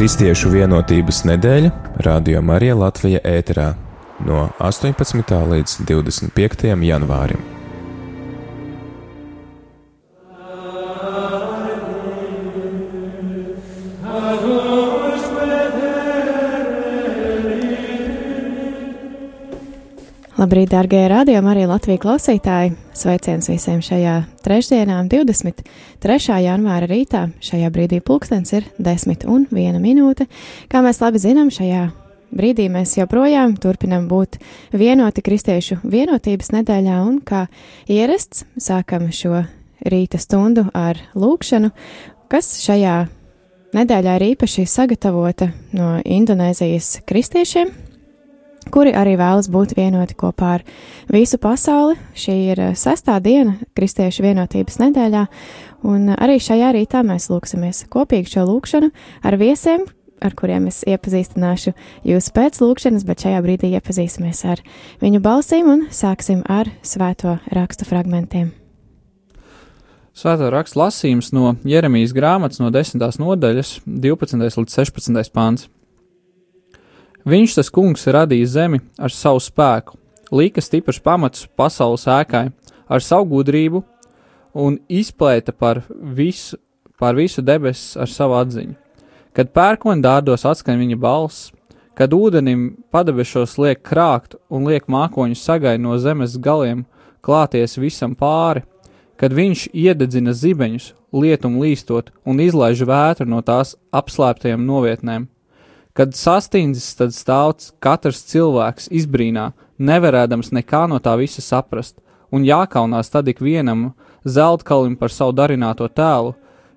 Kristiešu vienotības nedēļa Radio Marija Latvija ēterā no 18. līdz 25. janvārim. Labrīt, darbie radījumi, arī Latvijas klausītāji! Sveiciens visiem šajā trešdienā, 23. janvāra rītā. Šajā brīdī pulkstenis ir 10 un 1 minūte. Kā mēs labi zinām, šajā brīdī mēs joprojām turpinam būt vienoti kristiešu vienotības nedēļā, un kā ierasts, sākam šo rīta stundu ar lūkšanu, kas šajā nedēļā ir īpaši sagatavota no Indonēzijas kristiešiem kuri arī vēlas būt vienoti kopā ar visu pasauli. Šī ir eh, sestā diena Kristiešu vienotības nedēļā, un arī šajā rītā mēs lūksimies kopīgi šo lūkšanu ar viesiem, ar kuriem es iepazīstināšu jūs pēc lūkšanas, bet šajā brīdī iepazīsimies ar viņu balsīm un sāksim ar svēto rakstu fragmentiem. Svētā raksta lasījums no Jeremijas grāmatas no 10. nodaļas, 12. līdz 16. pāns. Viņš, tas kungs, radīja zemi ar savu spēku, lika stiprs pamats pasaules ēkai, ar savu gudrību un izplēta par visu, par visu debesis ar savu atziņu. Kad pērkoni dārdos atskan viņa balss, kad ūdenim padebešos liek krākt un liek mākoņus sagai no zemes galiem klāties visam pāri, kad viņš iededzina zibeņus, lietum līstot un izlaiž vētru no tās apslēptajām novietnēm Kad sastīndzis, tad stāvs katrs cilvēks izbrīnā, nevarēdams nekā no tā visa saprast, un jākaunās tad ik vienam zeltkalim par savu darināto tēlu,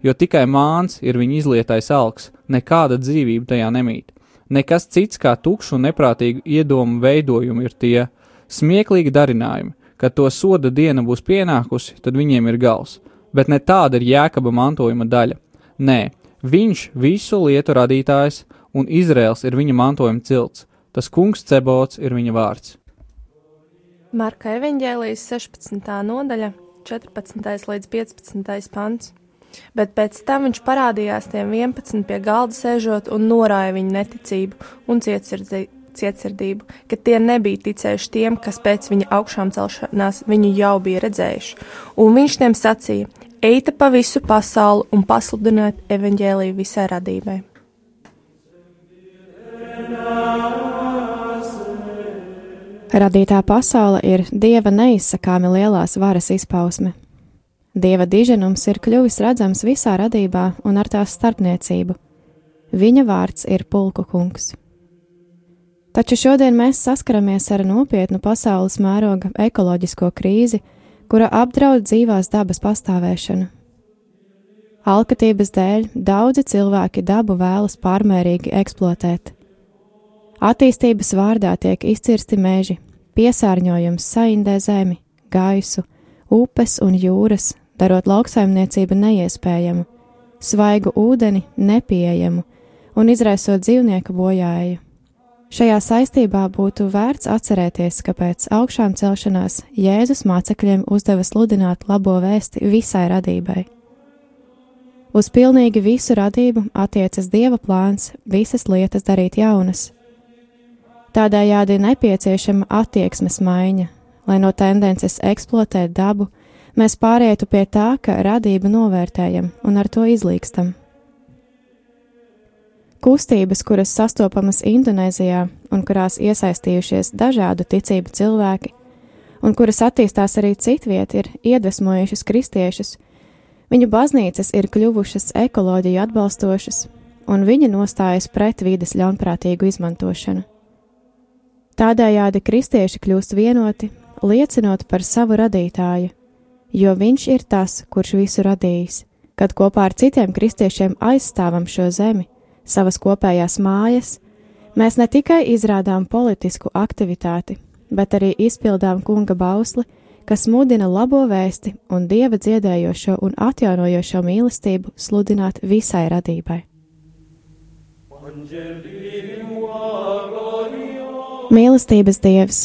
jo tikai māns ir viņa izlietais alks, nekāda dzīvība tajā nemīt. Nekas cits kā tukšu un neprātīgu iedomu veidojumu ir tie smieklīgi darinājumi, kad to soda diena būs pienākusi, tad viņiem ir gals, bet ne tāda ir jēkaba mantojuma daļa. Nē, viņš visu lietu radītājs, un Izraels ir viņa mantojuma cilts. Tas kungs Cebots ir viņa vārds. Marka evanģēlijas 16. nodaļa, 14. līdz 15. pants. Bet pēc tam viņš parādījās tiem 11 pie galda sēžot un norāja viņu neticību un cietsirdību, ka tie nebija ticējuši tiem, kas pēc viņa augšām celšanās viņu jau bija redzējuši. Un viņš tiem sacīja: Eita pa visu pasauli un pasludiniet evaņģēliju visai radībai. Radītā pasaule ir dieva neizsakāmi lielās varas izpausme. Dieva diženums ir kļuvis redzams visā radībā un ar tās starpniecību. Viņa vārds ir pulku kungs. Taču šodien mēs saskaramies ar nopietnu pasaules mēroga ekoloģisko krīzi, kura apdraud dzīvās dabas pastāvēšanu. Alkatības dēļ daudzi cilvēki dabu vēlas pārmērīgi eksploatēt. Attīstības vārdā tiek izcirsti meži, piesārņojums saindē zemi, gaisu, upes un jūras, darot lauksaimniecību neiespējamu, svaigu ūdeni nepieejamu un izraisot dzīvnieku bojāju. Šajā saistībā būtu vērts atcerēties, ka pēc augšām celšanās Jēzus mācekļiem uzdeva sludināt labo vēsti visai radībai. Uz pilnīgi visu radību attiecas Dieva plāns visas lietas darīt jaunas, Tādējādi nepieciešama attieksmes maiņa, lai no tendences eksploatēt dabu mēs pārietu pie tā, ka radību novērtējam un ar to izlīkstam. Kustības, kuras sastopamas Indonēzijā un kurās iesaistījušies dažādu ticību cilvēki, un kuras attīstās arī citviet, ir iedvesmojušas kristiešus. Viņu baznīcas ir kļuvušas ekoloģiju atbalstošas, un viņi nostājas pret vides ļaunprātīgu izmantošanu. Tādējādi kristieši kļūst vienoti, liecinot par savu radītāju, jo viņš ir tas, kurš visu radījis, kad kopā ar citiem kristiešiem aizstāvam šo zemi, savas kopējās mājas, mēs ne tikai izrādām politisku aktivitāti, bet arī izpildām kunga bausli, kas mudina labo vēsti un dieva dziedējošo un atjaunojošo mīlestību sludināt visai radībai. Mīlestības Dievs,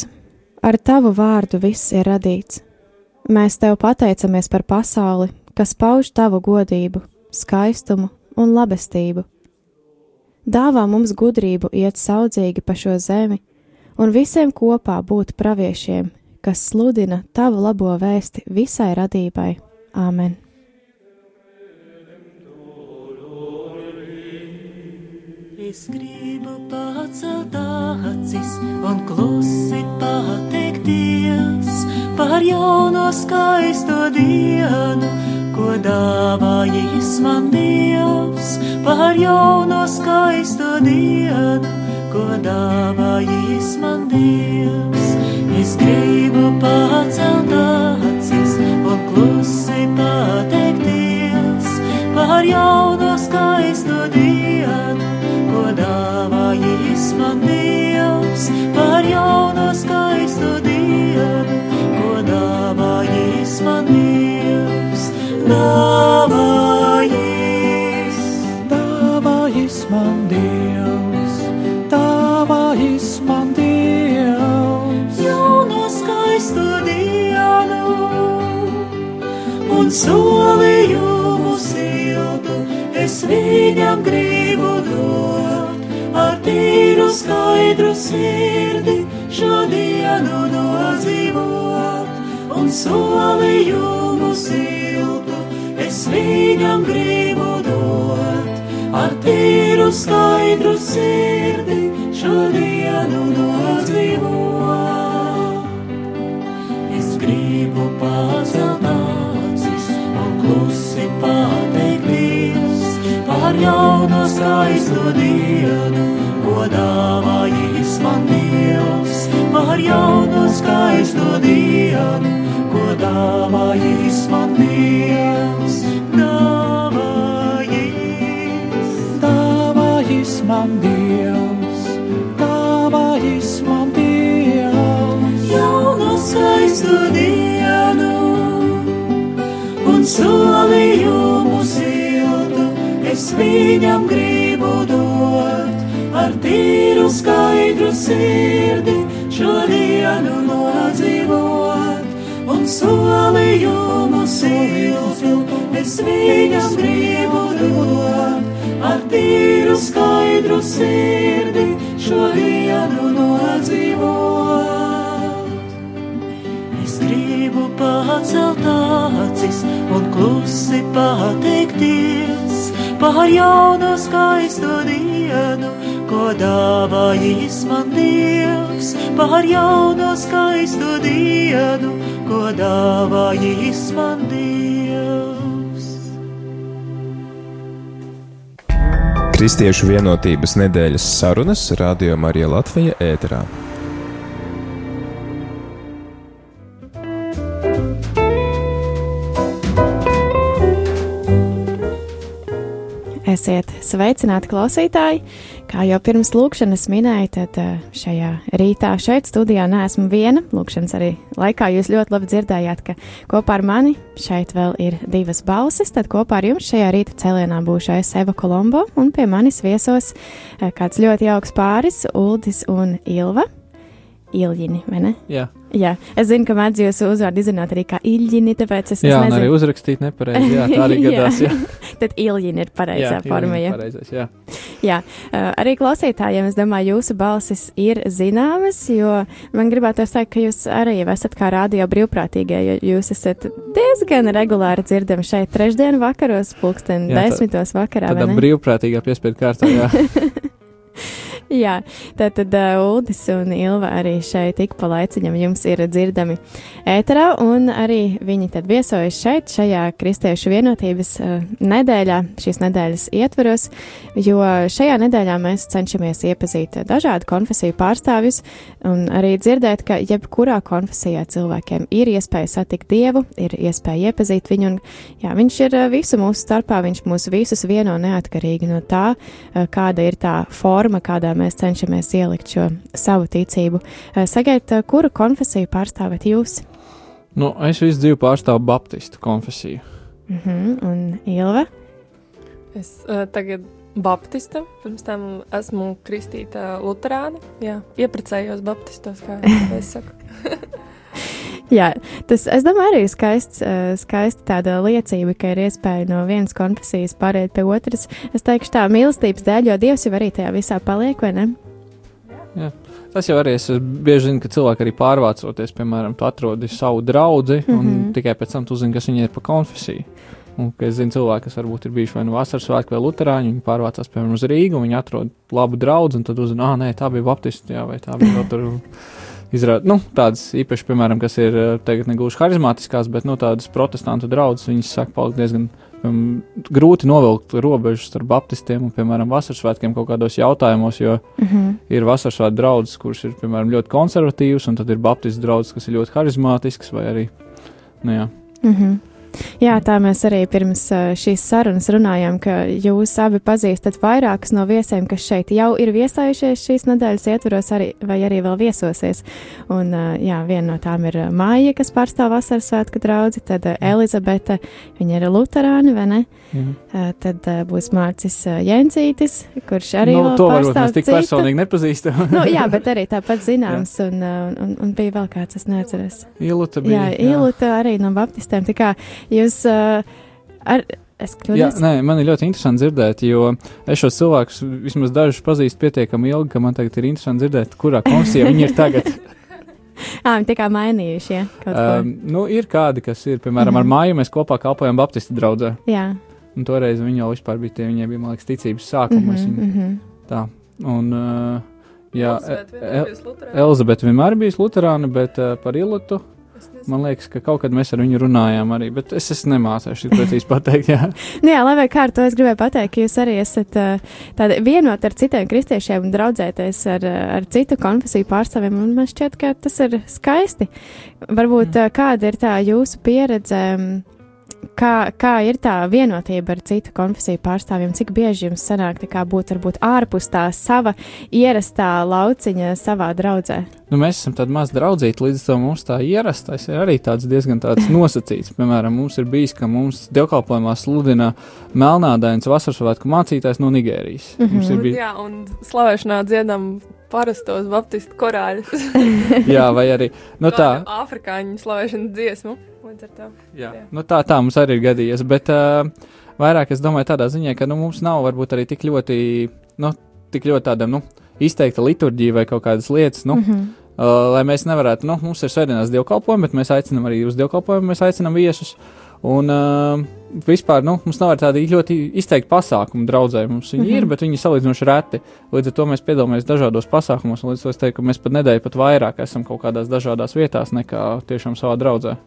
ar Tavu vārdu viss ir radīts. Mēs Tev pateicamies par pasauli, kas pauž Tavu godību, skaistumu un labestību. Dāvā mums gudrību iet saudzīgi pa šo zemi, un visiem kopā būt praviešiem, kas sludina tavu labo vēsti visai radībai. Āmen! Es gribu pacelt acis un klusi pateikties par jauno skaisto dienu, ko dāvājis man Dievs, par jauno skaisto dienu, ko dāvājis man Dievs. Es gribu pacelt acis un klusi pateikties par jauno skaisto dienu, solījumu siltu es viņam gribu dot. Ar tīru skaidru sirdi šodienu nodzīvot. Un solījumu siltu es viņam gribu dot. Ar tīru skaidru sirdi šodienu nodzīvot. Par jauno skaisto dienu, ko dāvājis man Dievs, par jauno skaisto dienu, ko dāvājis man Dievs. Dāvājis, Dāvājis man Dievs, dāvājis man Dievs. jauno skaisto dienu un siltu es viņam gribu dot. Ar tīru skaidru sirdi šodienu nodzīvot. Un solījumu siltu es viņam gribu dot. Ar tīru skaidru sirdi šodienu nodzīvot. Es gribu pacelt acis un klusi pateikties par jauno skaisto dienu, ko dāvājis man Dievs, par jauno skaisto dienu, ko dāvājis man Dievs. Kristiešu vienotības nedēļas sarunas Radio Marija Latvija ēterā. Esiet sveicināti klausītāji! Kā jau pirms lūkšanas minēju, tad eh, šajā rītā šeit studijā neesmu viena. Lūkšanas arī laikā jūs ļoti labi dzirdējāt, ka kopā ar mani šeit vēl ir divas balsis. Tad kopā ar jums šajā rīta cēlienā būšu es Eva Kolombo un pie manis viesos eh, kāds ļoti jauks pāris - Uldis un Ilva. Ilģini, vai ne? Jā, Jā, es zinu, ka mēdz jūsu uzvārdu izrunāt arī kā Ilģini, tāpēc es, jā es un arī nezinu. uzrakstīt nepareizi. Jā, tā arī gadās. Jā, Tad Ilģini ir pareizā jā, forma. jā, Jā. pareizais, jā. Jā, uh, arī klausītājiem, es domāju, jūsu balsis ir zināmas, jo man gribētu teikt, ka jūs arī esat kā rādio brīvprātīgie, jo jūs esat diezgan regulāri dzirdami šeit trešdienu vakaros, pulksten Jā, desmitos vakarā. Tādā brīvprātīgā piespiedu kārtā. Jā. Jā, tad, tad uh, Uldis un Ilva arī šeit ik pa laiciņam jums ir dzirdami ēterā, un arī viņi tad viesojas šeit, šajā Kristiešu vienotības uh, nedēļā, šīs nedēļas ietveros, jo šajā nedēļā mēs cenšamies iepazīt dažādu konfesiju pārstāvjus un arī dzirdēt, ka jebkurā konfesijā cilvēkiem ir iespēja satikt Dievu, ir iespēja iepazīt viņu, un jā, viņš ir visu mūsu starpā, viņš mūs visus vieno neatkarīgi no tā, kāda ir tā forma, kādā mēs cenšamies ielikt šo savu ticību. Eh, Sakiet, eh, kuru konfesiju pārstāvat jūs? Nu, es visu dzīvi pārstāvu Baptistu konfesiju. Uh -huh. Un Ilva? Es uh, tagad Baptista, pirms tam esmu kristīta Lutāna. Jā, ieprecējos Baptistos, kā es saku. Jā, tas, es domāju, arī skaists, uh, skaisti tāda liecība, ka ir iespēja no vienas konfesijas pāriet pie otras. Es teikšu tā mīlestības dēļ, jo Dievs jau arī tajā visā paliek, vai ne? Jā. Tas jau arī es bieži zinu, ka cilvēki arī pārvācoties, piemēram, tu atrodi savu draugu, mm -hmm. un tikai pēc tam tu zini, kas viņai ir pa konfesiju. Un, es zinu, cilvēki, kas varbūt ir bijuši vai nu vasaras svētki vai luterāņi, viņi pārvācās, piemēram, uz Rīgu, un viņi atrod labu draugu, un tad uzzina, ah, nē, tā bija baptisti, jā, vai tā bija vēl tur. Izrāda, nu, tādas īpaši, piemēram, kas ir eh, tagad negluži harizmātiskās, bet nu, tādas protestantu draugas, viņas saka, palikt diezgan um, grūti novilkt robežu starp baptistiem un, piemēram, vasaras svētkiem kaut kādos jautājumos, jo Mm -hmm. ir vasaras svētku draugs, kurš ir, piemēram, ļoti konservatīvs, un tad ir baptistu draugs, kas ir ļoti harizmātisks, vai arī, nu jā. Mm -hmm. Jā, tā mēs arī pirms šīs sarunas runājām, ka jūs abi pazīstat vairākus no viesiem, kas šeit jau ir viesājušies šīs nedēļas ietvaros, arī, vai arī vēl viesosies. Un, jā, viena no tām ir Māja, kas pārstāv vasaras svētku draugu, tad Elizabete, viņa ir luterāni, vai ne? Jā. Uh, tad uh, būs Mārcis uh, Jensītis, kurš arī nu, to varbūt mēs tik citu. personīgi nepazīstam. nu, jā, bet arī tāpat zināms, un, uh, un, un bija vēl kāds, es neatceros. Iluta Jā, bija. Ilūta arī no baptistiem. Tā kā jūs ar. Es Jā, kļūdos. nē, man ir ļoti interesanti dzirdēt, jo es šos cilvēkus vismaz dažus pazīstu pietiekami ilgi, ka man tagad ir interesanti dzirdēt, kurā konfesijā viņi ir tagad. Ā, viņi tikai mainījuši, ja. Um, nu, ir kādi, kas ir, piemēram, Mhm. ar māju mēs kopā kalpojam Baptistu draugā. Jā, Un toreiz viņi jau vispār bija tie, viņiem bija, man liekas, ticības sākums. Mm -hmm. mhm. Tā. Un, uh, jā, Elizabete E- luterāne. Elizabete vienmēr bijusi luterāna, bet uh, par nezinu. man liekas, ka kaut kad mēs ar viņu runājām arī, bet es, es nemācīšu precīzi pateikt. Jā. Nu, jā, lai vai kā ar to es gribēju pateikt, ka jūs arī esat tādi vienoti ar citiem kristiešiem un draudzēties ar, ar citu konfesiju pārstāvjiem, un man šķiet, ka tas ir skaisti. Varbūt uh, kāda ir tā jūsu pieredze, mm, kā, kā ir tā vienotība ar citu konfesiju pārstāvjiem, cik bieži jums sanāk tā kā būt varbūt ārpus tā sava ierastā lauciņa savā draudzē? Nu, mēs esam tādi mazi draudzīti, līdz tam mums tā ierastais ir arī tāds diezgan tāds nosacīts. Piemēram, mums ir bijis, ka mums dievkalpojumā sludina melnādains vasaras svētku mācītājs no Nigērijas. Mm -hmm. Mums ir Un, bijis, Jā, un slavēšanā dziedam parastos baptistu korāļus. jā, vai arī, nu tā, Afrikāņu slavēšanas dziesmu. Jā, jā. nu tā, tā mums arī ir gadījies, bet uh, vairāk es domāju tādā ziņā, ka, nu, mums nav varbūt arī tik ļoti, nu, tik ļoti tāda, nu, izteikta liturģija vai kaut kādas lietas, nu, Mm -hmm. Uh, lai mēs nevarētu, nu, mums ir svētdienās dievkalpojumi, bet mēs aicinām arī uz dievkalpojumu, mēs aicinām viesus. Un uh, vispār, nu, mums nav tādi ļoti izteikti pasākumi draudzē. Mums viņi mm -hmm. ir, Mhm. bet viņi ir salīdzinoši reti. Līdz ar to mēs piedalāmies dažādos pasākumos, līdz ar to es teiktu, ka mēs pat nedēļu pat vairāk esam kaut kādās dažādās vietās nekā tiešām savā draudzē.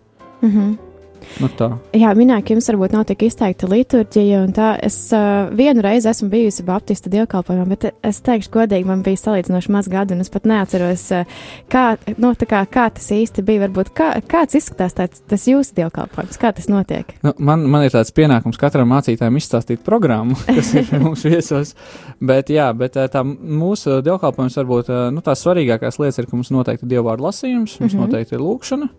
Mm -hmm. Nu, tā. Jā, minēja, ka jums varbūt nav tik izteikta liturģija, un tā es uh, vienu reizi esmu bijusi Baptista dievkalpojumā, bet es teikšu, godīgi, man bija salīdzinoši maz gadu, un es pat neatceros, uh, kā, nu, kā, kā tas īsti bija. Varbūt kā, kāds izskatās tāds, tas jūsu dievkalpojums, kā tas notiek? Nu, man, man ir tāds pienākums katram mācītājam izstāstīt programmu, kas ir mums viesos. Bet, jā, bet tā mūsu dievkalpojums varbūt nu, tās svarīgākās lietas ir, ka mums noteikti dievvvārdu lasījums, mums mm. -hmm. noteikti ir lūkšana.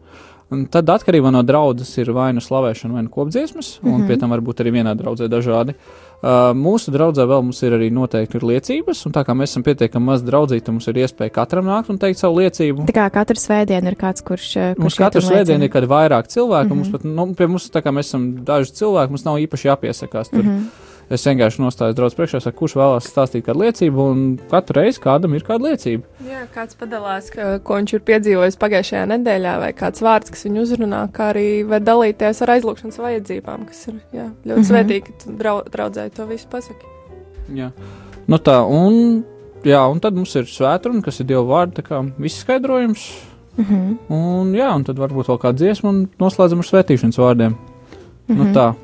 Un tad atkarībā no draudzes ir vai nu slavēšana, vai nu kopdziesmas, un mm. -hmm. pie tam varbūt arī vienā draudzē dažādi. Uh, mūsu draudzē vēl mums ir arī noteikti ir liecības, un tā kā mēs esam pietiekami maz draudzīti, tad mums ir iespēja katram nākt un teikt savu liecību. Tā kā katru svētdienu ir kāds, kurš. uh, Mums kurš iet katru svētdienu ir kādi vairāk cilvēki, mm -hmm. mums Mhm. pat, nu, pie mums, tā kā mēs esam daži cilvēki, mums nav īpaši jāpiesakās. Tur. Mm. -hmm. Es vienkārši nostājos draugs priekšā, saku, kurš vēlās stāstīt kādu liecību, un katru reizi kādam ir kāda liecība. Jā, kāds padalās, ka, ko viņš ir piedzīvojis pagājušajā nedēļā, vai kāds vārds, kas viņu uzrunā, kā arī var dalīties ar aizlūgšanas vajadzībām, kas ir jā, ļoti Mhm. svētīgi, ka tu drau, draudzēji to visu pasaki. Jā. Nu tā, un, jā, un tad mums ir svētruna, kas ir Dieva vārdi, tā kā viss skaidrojums. Mhm. Un, jā, un tad varbūt vēl kāda dziesma, un noslēdzam ar svētīšanas vārdiem. Mm -hmm. Nu, Mhm. tā.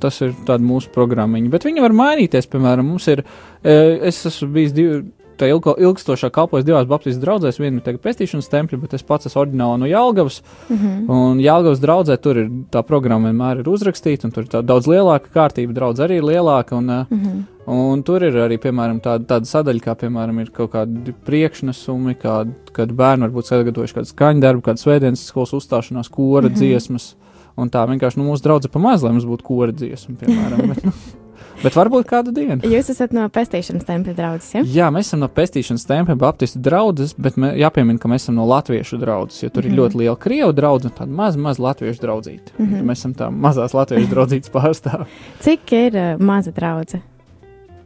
Tas ir tāds mūsu programmiņš. Bet viņi var mainīties. Piemēram, mums ir. e, Es esmu bijis divi, tā ilgo, ilgstošā kalpojis divās Baptistu draugzēs. Viena ir pestīšanas templi, bet es pats esmu oriģināli no Jālgavas. Mhm. Un Jālgavas draudzē tur ir tā programma vienmēr ir uzrakstīta, un tur ir tā daudz lielāka kārtība. Draudz arī ir lielāka. Un, e, Mhm. Un tur ir arī, piemēram, tāda, tāda sadaļa, kā, piemēram, ir kaut kādi priekšnesumi, kad, kad bērni varbūt sagatavojuši kādu skaņu darbu, kādu svētdienas skolas uzstāšanās, kora mm. -hmm. dziesmas. Un tā vienkārši nu, mūsu draudzene pamazs, lai mums būtu kora dziesma, piemēram. Bet, nu, Bet varbūt kādu dienu. Jūs esat no pestīšanas tempļa draudzes, ja? Jā, mēs esam no pestīšanas tempļa Baptistu draudzes, bet mē, jāpiemina, ka mēs esam no latviešu draudzes, jo tur mm -hmm. ir ļoti liela krievu draudze un tāda maza, maza latviešu draudzīte. Mm -hmm. Mēs esam tā mazās latviešu draudzītes pārstāvji. Cik ir uh, maza draudze?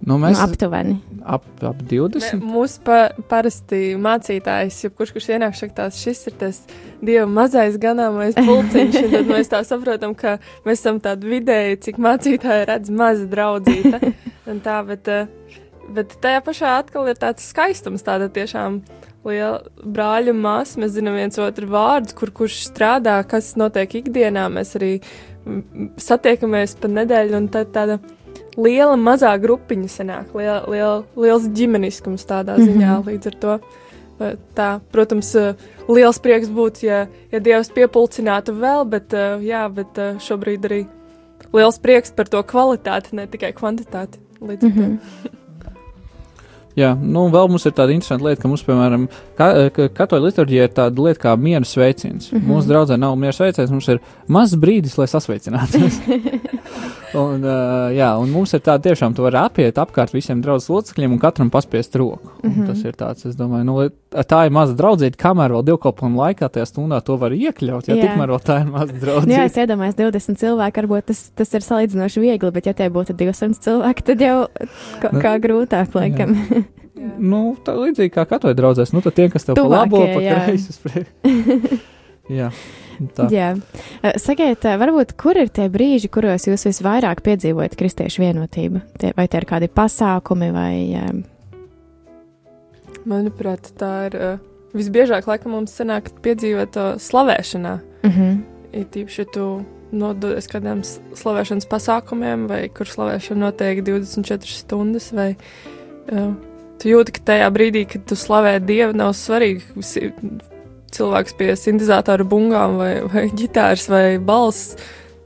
Nu, mēs Nu, aptuveni. ap, ap 20. Mūsu pa, parasti mācītājs, jebkurš, kurš ienāk šeit, tās šis ir tas dieva mazais ganāmais pulciņš, tad mēs tā saprotam, ka mēs esam tādi vidēji, cik mācītāji redz maza draudzīta. Un tā, bet, eh, bet tajā pašā atkal ir tāds skaistums, tāda tiešām liela brāļa māsa. Mēs zinām viens otru vārdus, kur kurš strādā, kas notiek ikdienā. Mēs arī mm, satiekamies pa nedēļu, un tad tāda liela mazā grupiņa sanāk, liela, liela, liels ģimeniskums tādā ziņā mm -hmm. līdz ar to. Tā, protams, eh, liels prieks būtu, ja, ja Dievs piepulcinātu vēl, bet, eh, jā, bet eh, šobrīd arī liels prieks par to kvalitāti, ne tikai kvantitāti. Līdz ar to. Jā, nu, vēl mums ir tāda interesanta lieta, ka mums, piemēram, ka, ka katoļu liturģija ir tāda lieta kā miera sveiciens. Mm -hmm. Mūsu draudzē nav miera sveiciens, mums ir mazs brīdis, lai sasveicinātos. un, uh, jā, un mums ir tāda tiešām, tu vari apiet apkārt visiem draudzes locekļiem un katram paspiest roku. Mm Mhm. -hmm. Tas ir tāds, es domāju, nu, tā ir maza draudzība, kamēr vēl divkopuma laikā tajā stundā to var iekļaut, ja Jā. tikmēr vēl tā ir maza Nu, jā, draudzība. es iedomājos 20 cilvēku, varbūt tas, tas ir salīdzinoši viegli, bet ja tie būtu 200 cilvēki, tad jau kā, kā grūtāk, laikam. Nu, tā līdzīgi kā katoļu draudzēs, nu, tad tie, kas tev pa labo, Tuvākie, pa jā. kreisi uz priekšu. jā, tā. Jā. Eh, Sakiet, eh, varbūt kur ir tie brīži, kuros jūs visvairāk piedzīvojat kristiešu vienotību? Tie, vai tie ir kādi pasākumi vai. eh, Manuprāt, tā ir uh, visbiežāk, laikam, mums sanāk piedzīvot to slavēšanā. Uh -huh. Ir tīpaši, ja tu nododies kādiem slavēšanas pasākumiem, vai kur slavēšana notiek 24 stundas, vai uh, tu jūti, ka tajā brīdī, kad tu slavē Dievu, nav svarīgi cilvēks pie sintetizātora bungām, vai, vai ģitāras, vai balss.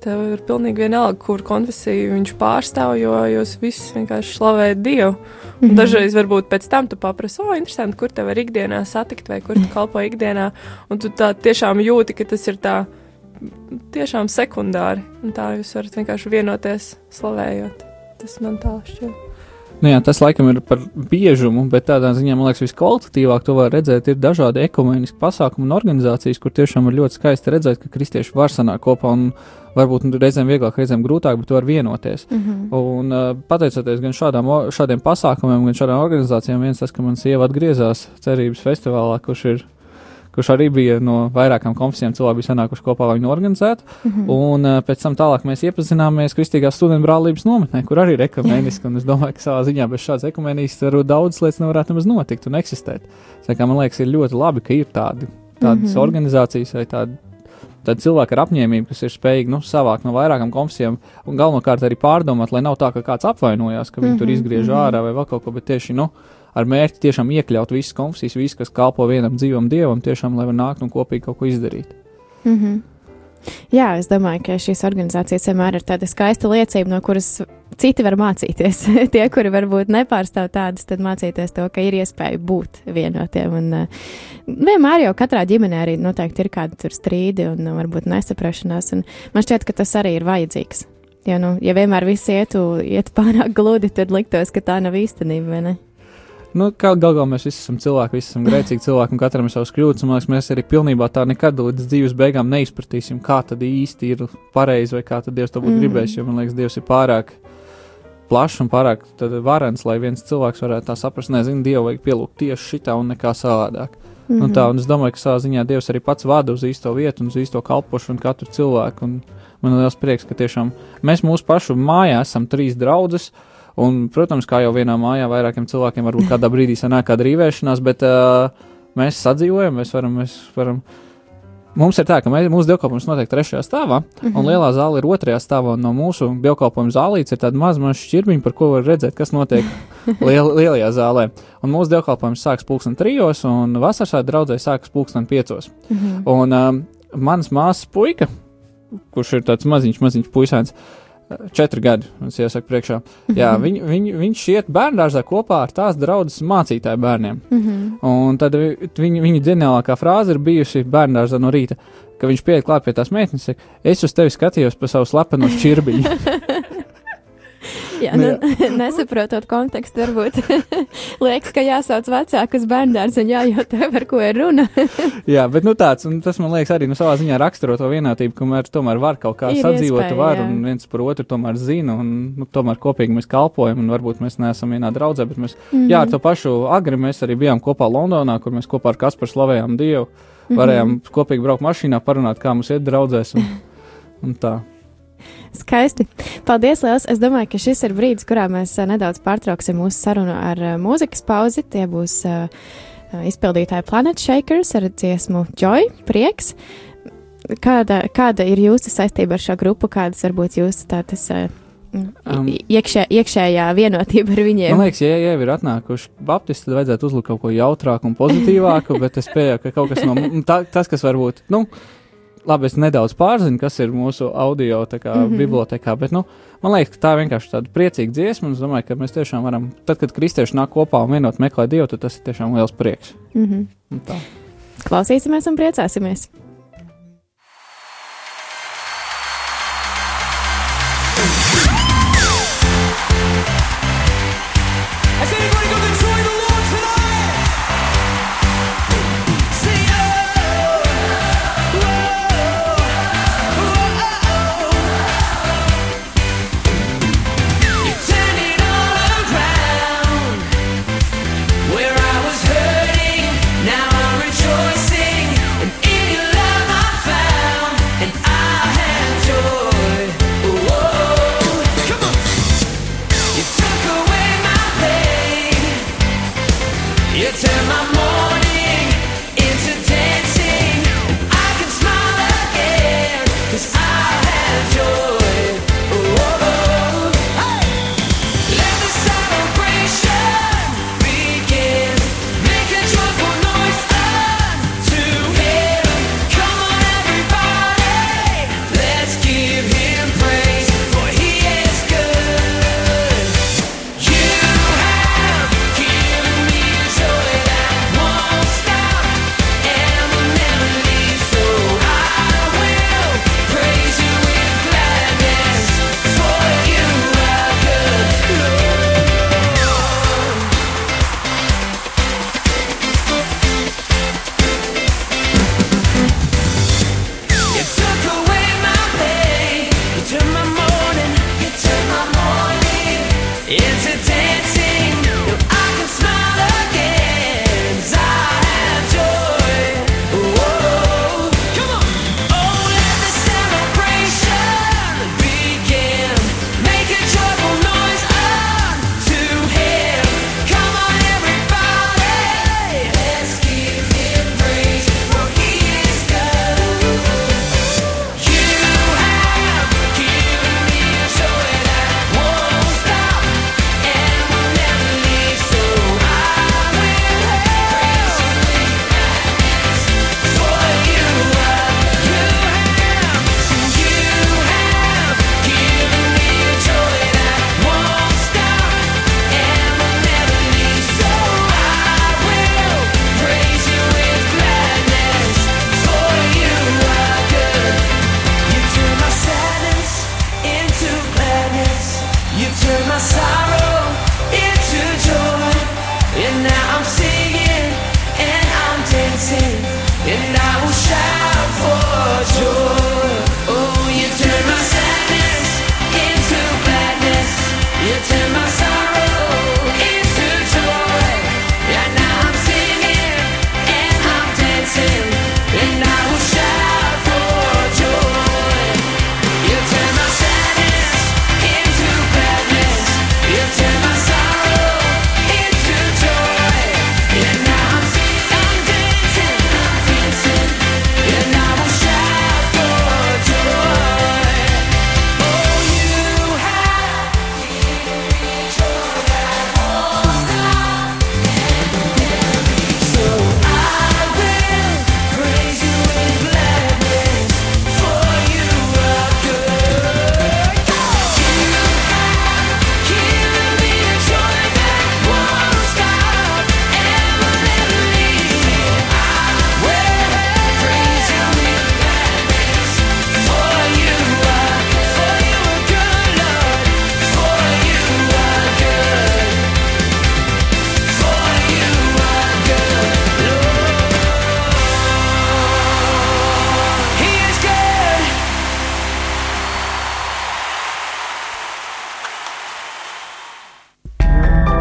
Tev ir pilnīgi vienalga, kur konfesiju viņš pārstāv, jo jūs visi vienkārši slavējat Dievu. Mhm. Un dažreiz varbūt pēc tam tu paprasti, o, interesanti, kur te var ikdienā satikt, vai kur tu kalpo ikdienā. Un tu tā tiešām jūti, ka tas ir tā tiešām sekundāri. Un tā jūs varat vienkārši vienoties, slavējot. Tas man tā šķiet. Nu jā, tas laikam ir par biežumu, bet tādā ziņā, man liekas, viskvalitatīvāk to var redzēt, ir dažādi ekumeniski pasākumi un organizācijas, kur tiešām ir ļoti skaisti redzēt, ka kristieši var sanākt kopā un varbūt reizēm vieglāk, reizēm grūtāk, bet var vienoties. Uh -huh. Un uh, pateicoties gan šādām, šādiem pasākumiem, gan šādām organizācijām, viens tas, ka man sieva atgriezās cerības festivālā, kurš ir. Kurš arī bija no vairākām konfesijām, cilvēki bija sanākuši kopā, lai viņu organizētu. Uh -huh. Un uh, pēc tam tālāk mēs iepazināmies Kristīgās studentu brālības nometnē, kur arī ir ekumēniski. Un es domāju, ka savā ziņā bez šādas ekumēnijas varbūt daudzas lietas nevarētu nemaz notikt un eksistēt. Tā kā man liekas, ir ļoti labi, ka ir tādi, tādas mm. -hmm. organizācijas vai tādi. Tad cilvēki ar apņēmību, kas ir spējīgi nu, savākt no vairākām konfesijām, un galvenokārt arī pārdomāt, lai nav tā, ka kāds apvainojās, ka viņi mm -hmm. tur Mhm, izgriež mhm. ārā vai vēl kaut ko, bet tieši nu, ar mērķi tiešām iekļaut visas konfesijas, visu, kas kalpo vienam dzīvam dievam, tiešām, lai var nākt un kopīgi kaut ko izdarīt. Mm -hmm. Jā, es domāju, ka šīs organizācijas vienmēr ir tāda skaista liecība, no kuras citi var mācīties. Tie, kuri varbūt nepārstāv tādas, tad mācīties to, ka ir iespēja būt vienotiem. Un, uh, vienmēr jau katrā ģimenē arī noteikti ir kādi strīdi un uh, varbūt nesaprašanās. Un man šķiet, ka tas arī ir vajadzīgs. Jo, nu, ja vienmēr viss ietu, iet pārāk gludi, tad liktos, ka tā nav īstenība? Nu, kā gal galā mēs visi esam cilvēki, visi esam grēcīgi cilvēki, un katram ir savs kļūdas. Man liekas, mēs arī pilnībā tā nekad līdz dzīves beigām neizpratīsim, kā tad īsti ir pareizi vai kā tad Dievs to būtu mm. gribējis. Jo man liekas, Dievs ir pārāk plašs un pārāk varens, lai viens cilvēks varētu tā saprast, nezinu, Dievu vajag pielūgt tieši šitā un nekā savādāk. Mm -hmm. Un tā, un es domāju, ka savā ziņā Dievs arī pats vada uz īsto vietu un uz īsto kalpošanu katru cilvēku. Un man ir liels prieks, ka tiešām mēs mūsu pašu mājā esam trīs draudzes. Un, protams, kā jau vienā mājā, vairākiem cilvēkiem varbūt kādā brīdī sanāk kāda rīvēšanās, bet uh, mēs sadzīvojam, mēs varam, mēs varam. Mums ir tā, ka mēs, mūsu dievkalpojums notiek trešajā stāvā, mm Mhm. -hmm. un lielā zāle ir otrajā stāvā. No mūsu dievkalpojuma zālītes ir tāda maza, maza šķirbiņa, par ko var redzēt, kas notiek liel, lielajā zālē. Un mūsu dievkalpojums sākas pulksten trijos, un vasaras draudzē sākas pulksten piecos. Mhm. Un um, mans māsas puika, kurš ir tāds maziņš, maziņš puisēns, četri gadi, man iesaka priekšā. Jā, Mhm. viņ, viņ, viņš iet bērngārzā kopā ar tās draudzes mācītāju bērniem. Mhm. Un tad vi- viņa, viņa ģeniālākā frāze ir bijusi bērngārzā no rīta, ka viņš pieiet klāt pie tās meitenes, es uz tevi skatījos pa savu slepeno šķirbiņu. Jā, nu, nesaprotot kontekstu, varbūt liekas, ka jāsauc vecākus bērndārs un jājautā, par ko ir runa. jā, bet nu tāds, un tas man liekas arī nu, savā ziņā raksturo to vienātību, kamēr tomēr var kaut kā ir sadzīvot, iespēja, var, jā. un viens par otru tomēr zina, un nu, tomēr kopīgi mēs kalpojam, un varbūt mēs neesam vienā draudzē, bet mēs, mm -hmm. jā, ar to pašu agri mēs arī bijām kopā Londonā, kur mēs kopā ar Kasparu slavējām Dievu, varējām mm -hmm. kopīgi braukt mašīnā, parunāt, kā mums iet draudzēs, un, un tā. Skaisti. Paldies, Lielas. Es domāju, ka šis ir brīdis, kurā mēs uh, nedaudz pārtrauksim mūsu sarunu ar uh, mūzikas pauzi. Tie būs uh, izpildītāji Planet Shakers ar dziesmu Joy, prieks. Kāda, kāda ir jūsu saistība ar šo grupu? Kādas varbūt jūsu tādas um, iekšē, iekšējā vienotība ar viņiem? Man liekas, ja jau ir atnākuši Baptisti, tad vajadzētu uzlikt kaut ko jautrāku un pozitīvāku, bet es pieņemu, ka kaut kas no tā, tas, kas varbūt. Nu, labi, es nedaudz pārzinu, kas ir mūsu audio kā, mm -hmm. bibliotekā, bet nu, man liekas, ka tā vienkārši tāda priecīga dziesma. Es domāju, ka mēs tiešām varam, tad, kad kristieši nāk kopā un vienot meklē Dievu, tad tas ir tiešām liels prieks. Mm -hmm. Klausīsimies un priecāsimies!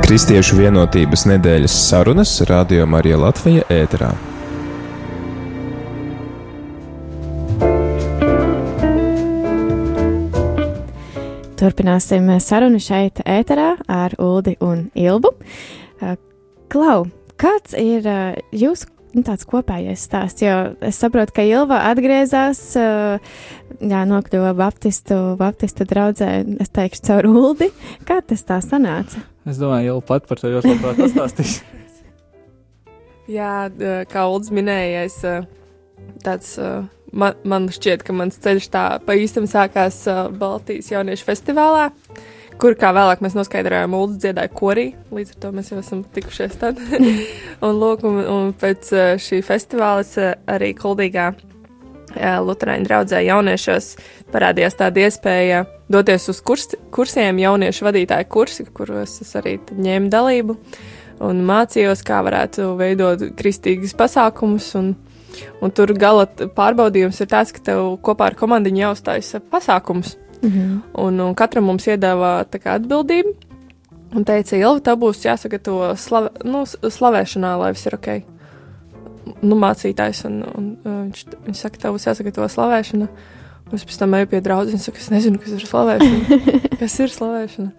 Kristiešu vienotības nedēļas sarunas Radio Marija Latvija ēterā. Turpināsim sarunu šeit ēterā ar Uldi un Ilbu. Uh, Klau, kāds ir uh, jūsu nu, tāds kopējais stāsts? Jo es saprotu, ka Ilva atgriezās, uh, jā, nokļuva Baptistu, Baptistu draudzē, es teikšu, caur Uldi. Kā tas tā sanāca? Es domāju, Ilva pat par to ļoti labprāt pastāstīs. Jā, kā Uldis minēja, es tāds man, man šķiet, ka mans ceļš tā pa īstam sākās uh, Baltijas jauniešu festivālā, kur kā vēlāk mēs noskaidrojām, Ulus dziedāja korī, līdz ar to mēs jau esam tikušies tad. un, lūk, un, un pēc šī festivāla es arī kuldīgā Lutāņu draudzē jauniešos parādījās tāda iespēja doties uz kurs, kursiem, jauniešu vadītāju kursi, kuros es arī ņēmu dalību un mācījos, kā varētu veidot kristīgas pasākumus un Un tur gala pārbaudījums ir tāds, ka tev kopā ar komandiņu jāuzstājas pasākums. Mm -hmm. un, un katram mums iedāvā atbildību. Un teica, Ilva, tev būs jāsagatavo slave, nu, slavēšanā, lai viss ir ok. Nu, mācītājs, un, un viņš, viņš saka, tev būs jāsagatavo slavēšana. Un es pēc tam eju pie draudzes un saku, es nezinu, kas ir slavēšana. kas ir slavēšana?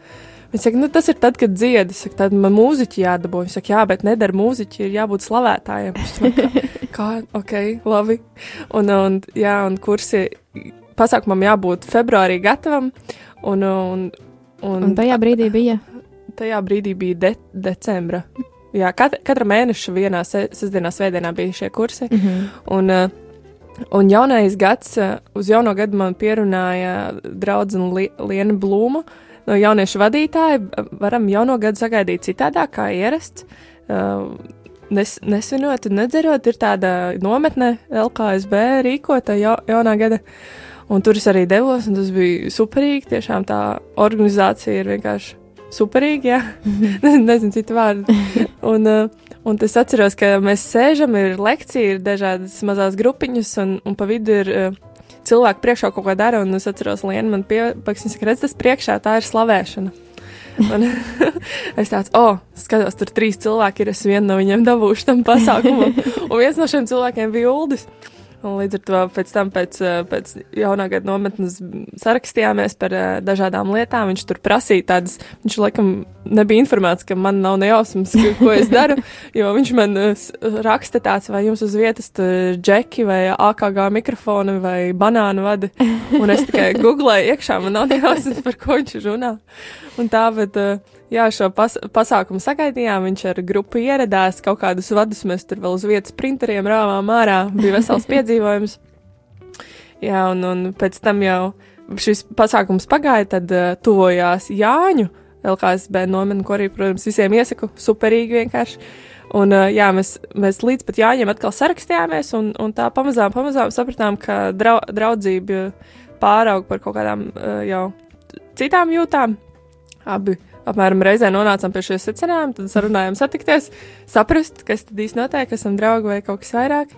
Viņa saka, nu, tas ir tad, kad dziedi. Saka, tad man mūziķi jādabū. Viņa saka, jā, bet nedara mūziķi, ir jābūt slavētājiem. Saka, kā, ok, labi. Un, un, jā, un kursi pasākumam jābūt februārī gatavam. Un, un, un, un tajā brīdī bija? Tajā brīdī bija de, decembra. Jā, kat, katra mēneša vienā sestdienā, svētdienā bija šie kursi. Mm -hmm. un, un jaunais gads, uz jauno gadu man pierunāja draudzene Liena Blūma no jauniešu vadītāja varam jauno gadu sagaidīt citādāk, kā ierasts. Uh, nes, nesvinot un nedzerot, ir tāda nometne LKSB rīkota ja, jaunā gada. Un tur es arī devos, un tas bija superīgi. Tiešām tā organizācija ir vienkārši superīga, jā. Nezinu citu vārdu. Un, uh, un es atceros, ka mēs sēžam, ir lekcija, ir dažādas mazās grupiņas, un, un pa vidu ir uh, cilvēki priekšā kaut ko dara, un es atceros, Lienu man piepaks, viņa saka, redz, tas priekšā tā ir slavēšana. Un es tāds, oh, skatos, tur trīs cilvēki ir, es vienu no viņiem dabūšu tam pasākumam. un viens no šiem cilvēkiem bija Uldis. Un līdz ar to pēc tam, pēc, eh, pēc jaunā gada nometnes, sarakstījāmies par uh, dažādām lietām. Viņš tur prasīja tādas, viņš laikam nebija informēts, ka man nav nejausmas, ko es daru, jo viņš man uh, raksta tāds, vai jums uz vietas džeki vai AKG mikrofoni vai banānu vadi. Un es tikai googlēju iekšā, man nav nejausmas, par ko viņš runā. Un tā, bet. Uh, Jā, šo pas pasākumu sagaidījām. Viņš ar grupu ieradās, kaut kādus vadus mēs tur vēl uz vietas printeriem rāvām ārā. Bija vesels piedzīvojums. Jā, un, un pēc tam jau šis pasākums pagāja, tad uh, tuvojās Jāņu LKSB nometni, ko arī, protams, visiem iesaku. Superīgi vienkārši. Un, uh, jā, mēs, mēs līdz pat Jāņiem atkal sarakstījāmies, un, un tā pamazām, pamazām sapratām, ka drau, draudzība pāraug par kaut kādām uh, jau citām jūtām. Abi apmēram reizē nonācām pie šiem secinājumiem, tad sarunājām satikties, saprast, kas tad īsti notiek, esam draugi vai kaut kas vairāk.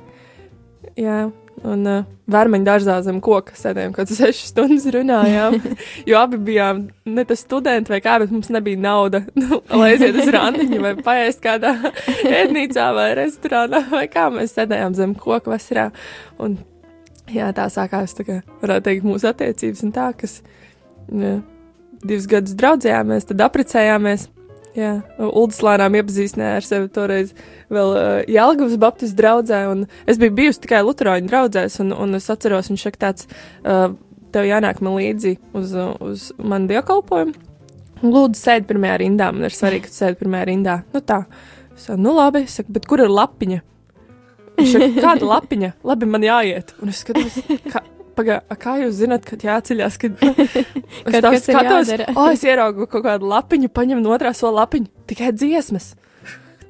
Jā, un uh, vērmeņu dārzā zem koka sēdējām, kad sešas stundas runājām, jo abi bijām ne tas studenti vai kā, bet mums nebija nauda, nu, lai aiziet uz randiņu vai paēst kādā ēdnīcā vai restorānā vai kā mēs sēdējām zem koka vasarā. Un, jā, tā sākās, tā kā varētu teikt, mūsu attiecības un tā, kas. Jā, divus gadus draudzējāmies, tad apprecējāmies. Jā, Ulas lēnām iepazīstināja ar sevi toreiz vēl uh, Jālgavas Baptistu draugzē, un es biju bijusi tikai Lutāņu draugzēs, un, un es atceros, viņš saka tāds, uh, tev jānāk man līdzi uz, uz manu dievkalpojumu. Lūdzu, sēdi pirmajā rindā, man ir svarīgi, ka sēdi pirmajā rindā. Nu tā, es saku, nu labi, es saku, bet kur ir lapiņa? Viņš saka, kāda lapiņa? Labi, man jāiet. Un es skatos, kā, Pagaidā, kā jūs zināt, kad jāceļās? Kad, kad es skatos, oh, es ieraugu kaut kādu lapiņu, paņemu no otrā sola lapiņu, tikai dziesmas.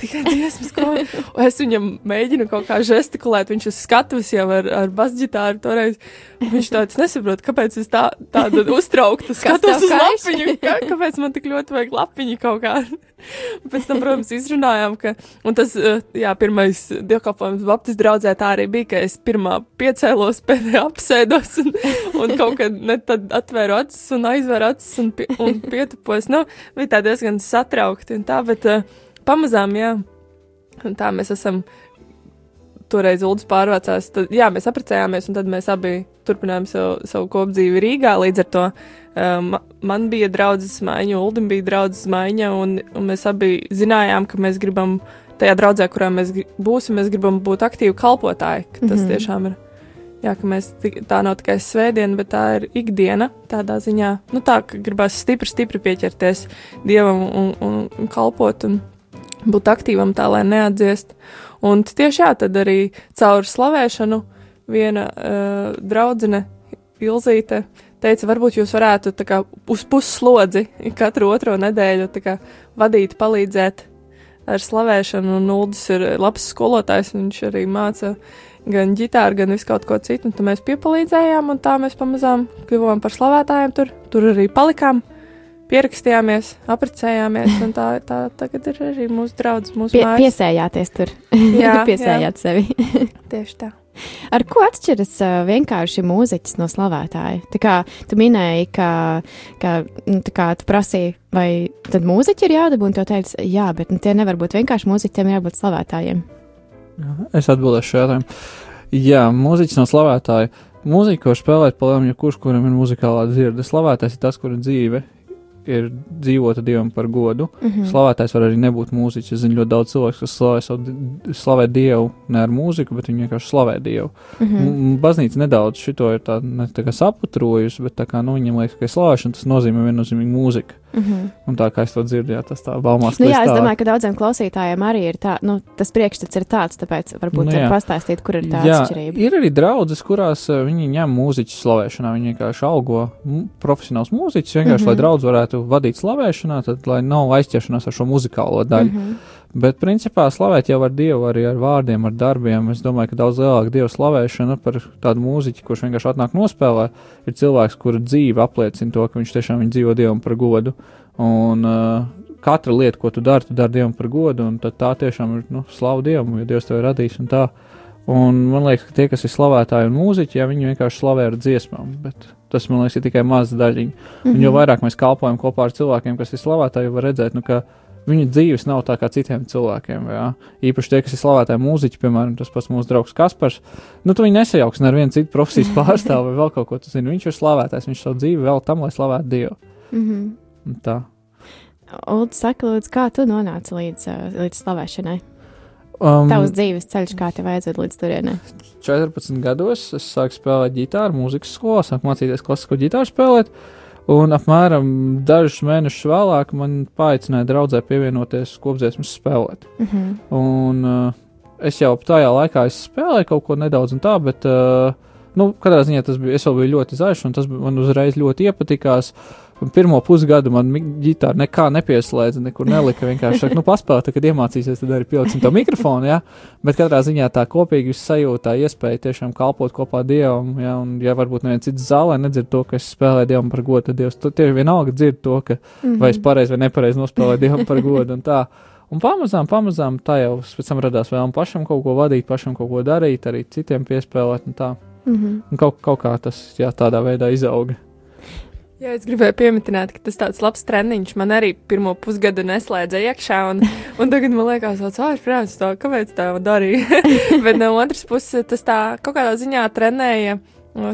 Tikai dziesmas, ko un es viņam mēģinu kaut kā žestikulēt. Viņš uz skatuves jau ar, ar basģitāru toreiz. Viņš tāds nesaprot, kāpēc es tā, tāda uztraukta skatos uz lapiņu. Kā, kāpēc man tik ļoti vajag lapiņu kaut kā. Pēc tam, protams, izrunājām, ka, un tas, eh, jā, pirmais dievkalpojums Baptistu draudzē tā arī bija, ka es pirmā piecēlos, pēdējā apsēdos un, un kaut kad ne tad atvēru acis un aizvēru acis un, un pietupos. Nu, bija tā diezgan satraukti un tā, bet uh, pamazām, jā, un tā mēs esam toreiz Ulas pārvācās. Tad, jā, mēs apprecējāmies, un tad mēs abi turpinājām savu, savu kopdzīvi Rīgā. Līdz ar to um, man bija draudzes maiņa, Ulim bija draudzes maiņa, un, un mēs abi zinājām, ka mēs gribam tajā draudzē, kurā mēs būsim, mēs gribam būt aktīvi kalpotāji. Tas mm -hmm. tiešām ir. Jā, ka mēs tā nav tikai svētdiena, bet tā ir ikdiena. Tādā ziņā, nu tā, ka gribās stipri, stipri pieķerties dievam un, un, un kalpot un būt aktīvam tā, lai neatdziest. Un tieši jā, tad arī caur slavēšanu viena uh, draudzene Ilzīte teica, varbūt jūs varētu kā, uz pusslodzi katru otro nedēļu kā, vadīt, palīdzēt ar slavēšanu. Un Uldis ir labs skolotājs, viņš arī māca gan ģitāru, gan visu kaut ko citu. Tad mēs piepalīdzējām, un tā mēs pamazām kļuvām par slavētājiem tur. Tur arī palikām pierakstījāmies, apprecējāmies, un tā, tā tagad ir arī mūsu draugs, mūsu Pie, mājas. Piesējāties tur. Jā, piesējāt jā. sevi. Tieši tā. Ar ko atšķiras vienkārši mūziķis no slavētāja? Tā kā tu minēji, ka, ka nu, kā tu prasīji, vai tad mūziķi ir jādabū, un tu teici, jā, bet nu, tie nevar būt vienkārši mūziķi, tiem jābūt slavētājiem. Es atbildēšu jautājumu. Jā, mūziķis no slavētāja. Mūzika, ko spēlēt, palielam, ja kurš, kuram ir muzikālā dzirde, slavētājs ir tas, kura dzīve ir dzīvota dievam par godu. Mm -hmm. Slavētājs var arī nebūt mūziķis. Es zinu ļoti daudz cilvēku, kas slavē, savu, slavē dievu ne ar mūziku, bet viņi vienkārši slavē dievu. Mm -hmm. Baznīca nedaudz šito ir tā, tā saputrojusi, bet tā kā nu, viņam liekas, ka slavēšana tas nozīmē viennozīmīgi mūziku. Mm -hmm. Un tā kā es to dzirdu, jā, tas tā baumās. Nu, jā, es domāju, ka daudziem klausītājiem arī ir tā, nu, tas priekšstats ir tāds, tāpēc varbūt nu, pastāstīt, kur ir tā jā, atšķirība. Ir arī draudzes, kurās uh, viņi ņem mūziķu slavēšanā, viņi vienkārši algo profesionāls mūziķis, vienkārši, mm -hmm. lai draudz varētu vadīt slavēšanā, tad, lai nav aizķeršanās ar šo muzikālo daļu. Mm -hmm. Bet, principā, slavēt jau ar Dievu arī ar vārdiem, ar darbiem. Es domāju, ka daudz lielāka Dieva slavēšana par tādu mūziķu, kurš vienkārši atnāk nospēlē, ir cilvēks, kura dzīve apliecina to, ka viņš tiešām dzīvo Dievam par godu. Un uh, katra lieta, ko tu dari, tu dari Dievam par godu, un tā tiešām ir nu, slavu Dievam, jo Dievs tev ir radījis un tā. Un man liekas, ka tie, kas ir slavētāji un mūziķi, ja viņi vienkārši slavē ar dziesmām, bet tas, man liekas, ir tikai maza daļiņa. Mm -hmm. Un jo mhm. vairāk mēs kalpojam kopā ar cilvēkiem, kas ir slavētāji, var redzēt, nu, ka Viņu dzīves nav tā kā citiem cilvēkiem. Jā. Īpaši tie, kas ir slavētāji mūziķi, piemēram, tas pats mūsu draugs Kaspars. Nu, tu viņu nesajauks ar vienu citu profesijas pārstāvu vai vēl kaut ko. Tu zini, viņš ir slavētājs, viņš savu dzīvi vēl tam, lai slavētu Dievu. Mm -hmm. Tā. Ulu, saka, lūdzu, kā tu nonāci līdz, līdz slavēšanai? Um, Tavs dzīves ceļš, kā tev vajadzētu līdz turienei? 14 gados es sāku spēlēt ģitāru, mūzikas skolā, sāku mācīties klasisko ģitāru spēlēt. Uh, Un apmēram dažus mēnešus vēlāk man paaicināja draudzē pievienoties kopdziesmas spēlēt. Mm -hmm. Un uh, es jau tajā laikā spēlēju kaut ko nedaudz tā, bet uh, nu, katrā ziņā tas bija, es vēl biju ļoti zaļš, un tas man uzreiz ļoti iepatikās. Un pirmo pusgadu man ģitāra nekā nepieslēdza, nekur nelika. Vienkārši saka, nu, paspēlēt, kad iemācīsies, tad arī pieliksim to mikrofonu. Ja? Bet katrā ziņā tā kopīgi sajūta, iespēja tiešām kalpot kopā Dievam. Ja? Un, ja varbūt neviens cits zālē nedzird to, ka es spēlēju Dievam par godu, tad Dievs tieši vienalga dzird to, ka mm -hmm. vai es pareizi vai nepareizi nospēlēju Dievam par godu. Un tā. Un pamazām, pamazām tā jau pēc tam radās vēlme pašam kaut ko vadīt, pašam kaut ko darīt, arī citiem piespēlēt. Un tā. Mm -hmm. un kaut, kaut kā tas jā, tādā veidā izauga. Jā, es gribēju pieminēt, ka tas tāds labs treniņš man arī pirmo pusgadu neslēdza iekšā, un, un tagad man liekas, tāds ārprāts, tā, kāpēc tā darīja. Bet no otras puses, tas tā kaut kādā ziņā trenēja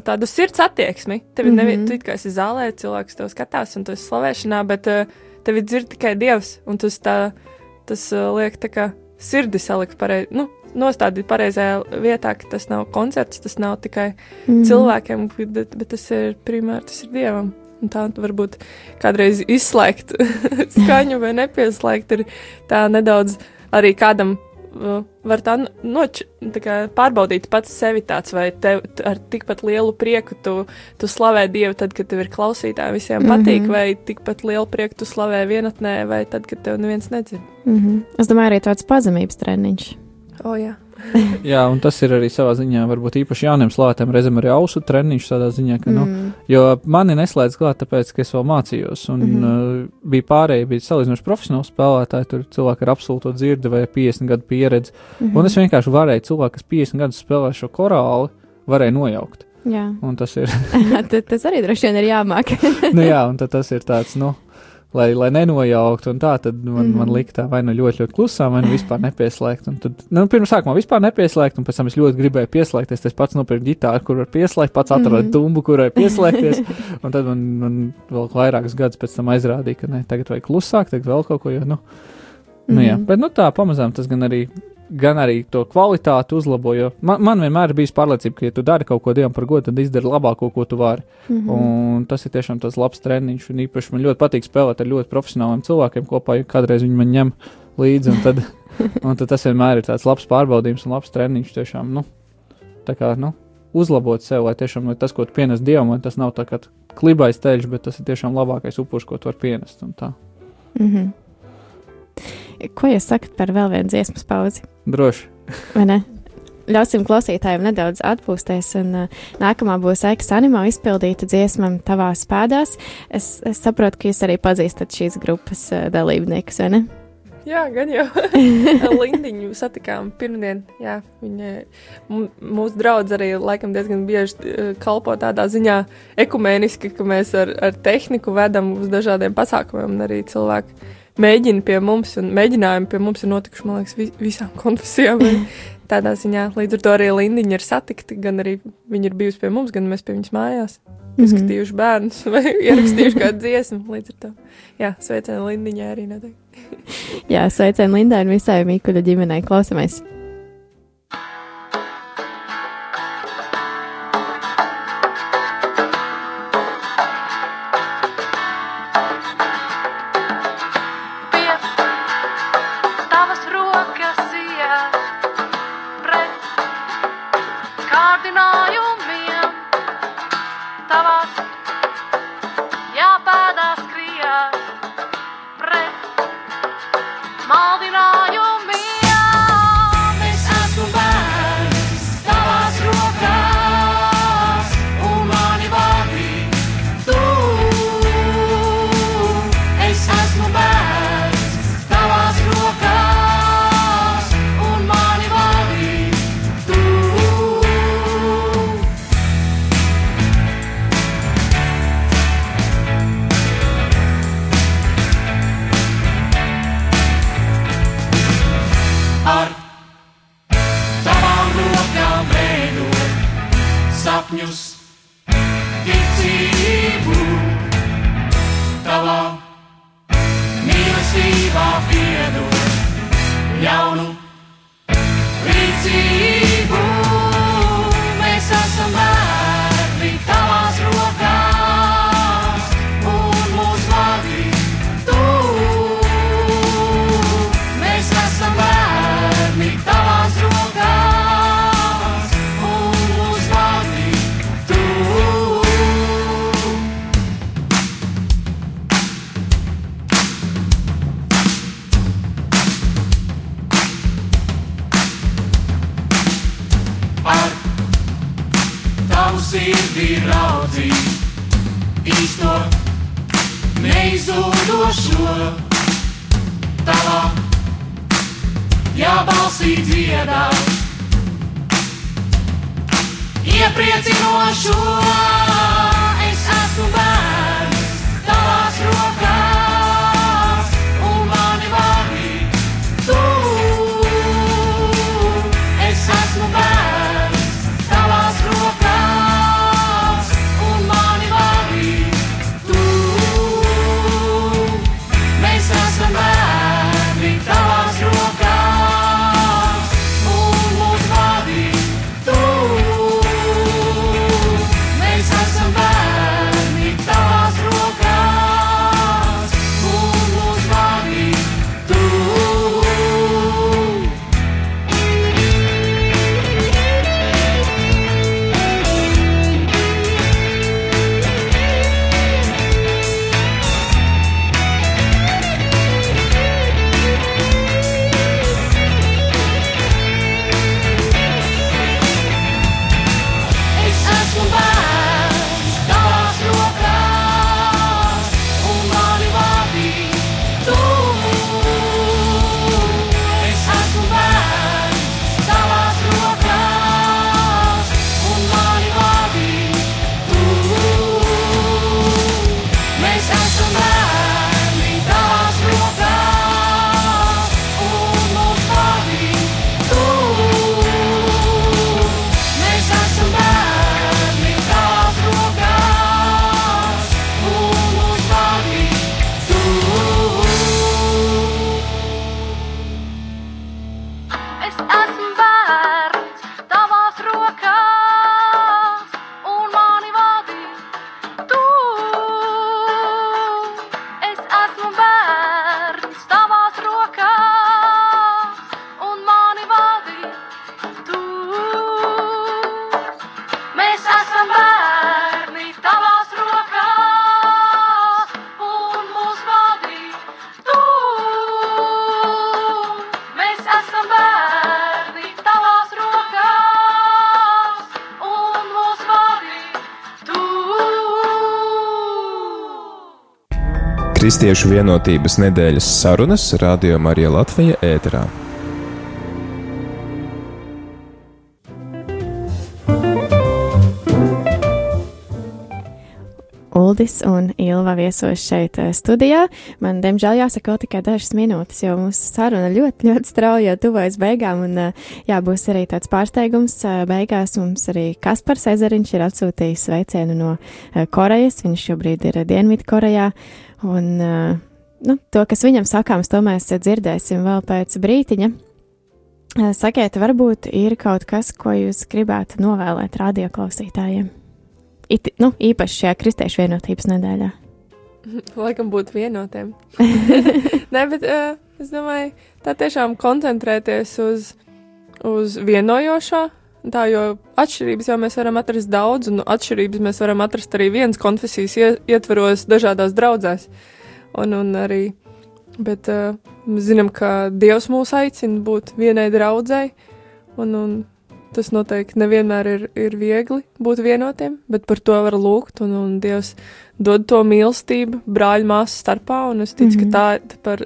tādu sirds attieksmi. Tev mm -hmm. nevi, tu it kā esi zālē, cilvēks tev skatās, un tu esi slavēšanā, bet uh, tevi dzird tikai Dievs, un tas tā, tas uh, liek tā kā sirdi salikt pareizi, nu, nostādīt pareizajā vietā, ka tas nav koncerts, tas nav tikai mm -hmm. cilvēkiem, bet, bet tas ir primāri, tas ir Dievam. Tā varbūt kādreiz izslēgt skaņu vai nepieslēgt, ir tā nedaudz arī kādam uh, var tā noč, tā kā pārbaudīt pats sevi tāds, vai tev ar tikpat lielu prieku tu, tu slavē Dievu tad, kad tev ir klausītāji, visiem Mhm. patīk, vai tikpat lielu prieku tu slavē vienatnē, vai tad, kad tev neviens nedzird. Mm -hmm. Es domāju, arī tāds pazemības treniņš. O, jā. Jā, un tas ir arī savā ziņā, varbūt īpaši jauniem slāpēm, reizēm arī ausu treniņš tādā ziņā, ka, nu, Mm. Jo mani neslēdz klāt, tāpēc, ka es vēl mācījos, un mm. -hmm. uh, bija pārējie, bija salīdzinoši profesionāli spēlētāji, tur cilvēki ar absolūto dzirdi vai 50 gadu pieredzi. Mm. -hmm. Un es vienkārši varēju, cilvēki, kas 50 gadus spēlē šo korāli, varēja nojaukt. Jā, Un tas ir, tas arī droši vien ir jāmāk. nu jā, un tas ir tāds, nu, lai, lai nenojauktu, un tā, tad man, mm. -hmm. man lika tā vai nu ļoti, ļoti klusā, vai nu vispār nepieslēgt. Un tad, nu, pirms sākumā vispār nepieslēgt, un pēc tam es ļoti gribēju pieslēgties. Es pats nopirku ģitāru, kur var pieslēgt, pats atradu mm. -hmm. tumbu, kur var pieslēgties. Un tad man, man vēl vairākus gadus pēc tam aizrādīja, ka ne, tagad vajag klusāk, tagad vēl kaut ko. Jo, nu, nu, jā. Mhm. Bet nu, tā pamazām tas gan arī. Gan arī to kvalitāti uzlabo. Man, man vienmēr ir bijis pārliecība, ka, ja tu dari kaut ko dievam par godu, tad izdari labāko, ko tu vari. Mhm. Un tas ir tiešām tas labs treniņš. Un īpaši man ļoti patīk spēlēt ar ļoti profesionāliem cilvēkiem kopā, jo kādreiz viņi man ņem līdzi. Un tad, un tad tas vienmēr ir tāds labs pārbaudījums un labs treniņš. Tiešām, nu, tā kā, nu, uzlabot sev, lai tiešām lai tas, ko tu pienes dievam, tas nav tā kā klibais ceļš, bet tas ir tiešām labākais upurs, ko tu vari pienest. un tā. Mhm. Ko jūs sakat par vēl vienu dziesmas pauzi? Droši. vai ne? Ļausim klausītājiem nedaudz atpūsties, un uh, nākamā būs Aikas Animo izpildīta dziesma tavās pēdās. Es, es saprotu, ka jūs arī pazīstat šīs grupas uh, dalībniekus, vai ne? Jā, gan jau. Lindiņu satikām pirmdien. Jā, viņa, mūsu draugs arī laikam diezgan bieži kalpo tādā ziņā ekumēniski, ka mēs ar, ar tehniku vedam uz dažādiem pasākumiem, un arī cilvēki mēģina pie mums, un mēģinājumi pie mums ir notikuši, man liekas, vi, visām konfesijām. Tādā ziņā līdz ar to arī Lindiņa ir satikta, gan arī viņa ir bijusi pie mums, gan mēs pie viņas mājās. Mhm. Izskatījuši bērnus vai ierakstījuši kādu dziesmu. Līdz ar to, jā, sveicienu Lindiņai arī noteikti. Jā, sveicien Lindai un visai Mikuļa ģimenei. Klausamies! Sirdī raudzīt īsto neizzudošo tavā jābalsī dziedāt iepriecinošo. Es esmu bērns Kristiešu vienotības nedēļas sarunas Radio Marija Latvija ēterā. Uldis un Ilva viesos šeit eh, studijā. Man, diemžēl, jāsaka vēl tikai dažas minūtes, jo mūsu saruna ļoti, ļoti strauji jau tuvojas beigām, un eh, jā, būs arī tāds pārsteigums. eh, Beigās mums arī Kaspars Ezeriņš ir atsūtījis sveicienu no Korejas, viņš šobrīd ir Dienvidu Korejā, un nu, to, kas viņam sakāms, to mēs dzirdēsim vēl pēc brītiņa. Sakiet, varbūt ir kaut kas, ko jūs gribētu novēlēt radioklausītājiem? It, nu, īpaši šajā kristiešu vienotības nedēļā. Laikam būt vienotiem. Nē, bet uh, es domāju, tā tiešām koncentrēties uz, uz vienojošo. Tā jau atšķirības jau mēs varam atrast daudz, un atšķirības mēs varam atrast arī vienas konfesijas ie- ietvaros, dažādās draudzēs. Un, un arī, bet uh, mēs zinām, ka Dievs mūs aicina būt vienai draudzēji, un, un tas noteikti nevienmēr ir, ir viegli būt vienotiem, bet par to var lūgt, un, un Dievs dod to mīlestību brāļu māsu starpā, un es ticu, mm -hmm. ka tā par,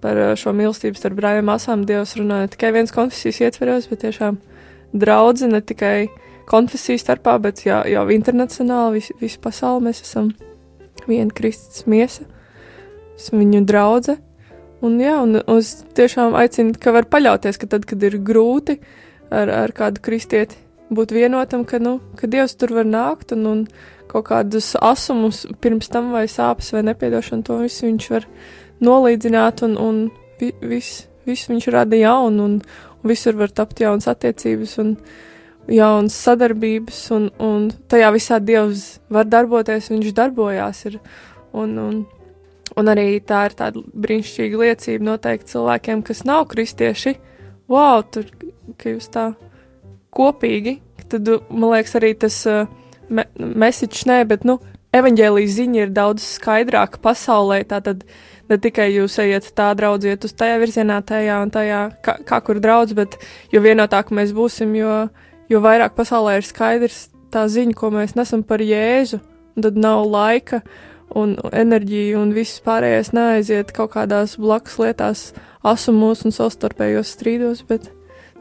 par šo mīlestību starp brāļiem māsām Dievs runā ne tikai viens konfesijas ietveros, bet tiešām draudzi ne tikai konfesiju starpā, bet jau, jau internacionāli vis, visu pasauli mēs esam viena Kristus miesa, esam viņu draudze. Un, jā, un es tiešām aicinu, ka var paļauties, ka tad, kad ir grūti ar, ar kādu kristieti būt vienotam, ka, nu, ka Dievs tur var nākt un, un kaut kādus asumus pirms tam vai sāpes vai nepiedošanu, to visu viņš var nolīdzināt un, un vi, viss, viss viņš rada jaunu un, un visur var tapt jaunas attiecības un jaunas sadarbības un, un tajā visā Dievs var darboties, viņš darbojās ir. Un, un, un arī tā ir tāda brīnišķīga liecība noteikti cilvēkiem, kas nav kristieši, wow, tur, ka jūs tā kopīgi, tad, man liekas, arī tas uh, me message, nē, bet, nu, evaņģēlijas ziņa ir daudz skaidrāka pasaulē, tātad ne tikai jūs ejat tā draudziet uz tajā virzienā, tajā un tajā, kā, kā kur draudz, bet jo vienotāk mēs būsim, jo, jo vairāk pasaulē ir skaidrs tā ziņa, ko mēs nesam par Jēzu, un tad nav laika un enerģija un viss pārējais neaiziet kaut kādās blakus lietās, asumos un savstarpējos strīdos, bet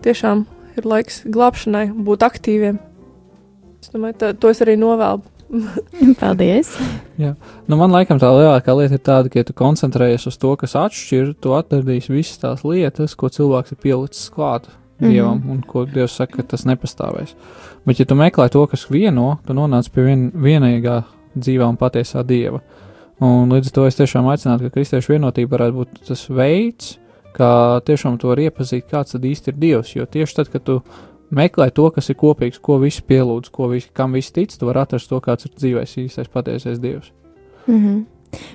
tiešām ir laiks glābšanai, būt aktīviem. Es domāju, tā, to es arī novēlu. Paldies! Nu, man liekas, tā lielākā lieta ir tāda, ka, ja tu koncentrējies uz to, kas atšķir, tu atradīsi visas tās lietas, ko cilvēks ir pielicis klāt Mhm. dievam, un ko Dievs saka, ka tas nepastāvēs. Bet, ja tu meklē to, kas vieno, tu nonāc pie vien, vienīgā dzīvā un patiesā dieva. Un līdz ar to es tiešām aicinātu, ka kristiešu vienotība varētu būt tas veids, kā tiešām to var iepazīt, kāds tad īsti ir Dievs. Jo tieši tad, kad tu meklē to, kas ir kopīgs, ko visi pielūdz, ko visi, kam visi tic, tu vari atrast to, kāds ir dzīvais, īstais, patiesais Dievs. Mm -hmm.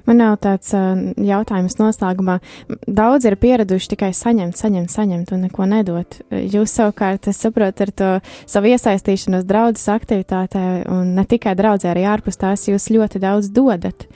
Man nav tāds uh, jautājums noslēgumā. Daudz ir pieraduši tikai saņemt, saņemt, saņemt un neko nedot. Jūs savukārt, es saprotu, ar to savu iesaistīšanos draudzes aktivitātē, un ne tikai draudzē, arī ārpus tās jūs ļoti daudz dodat.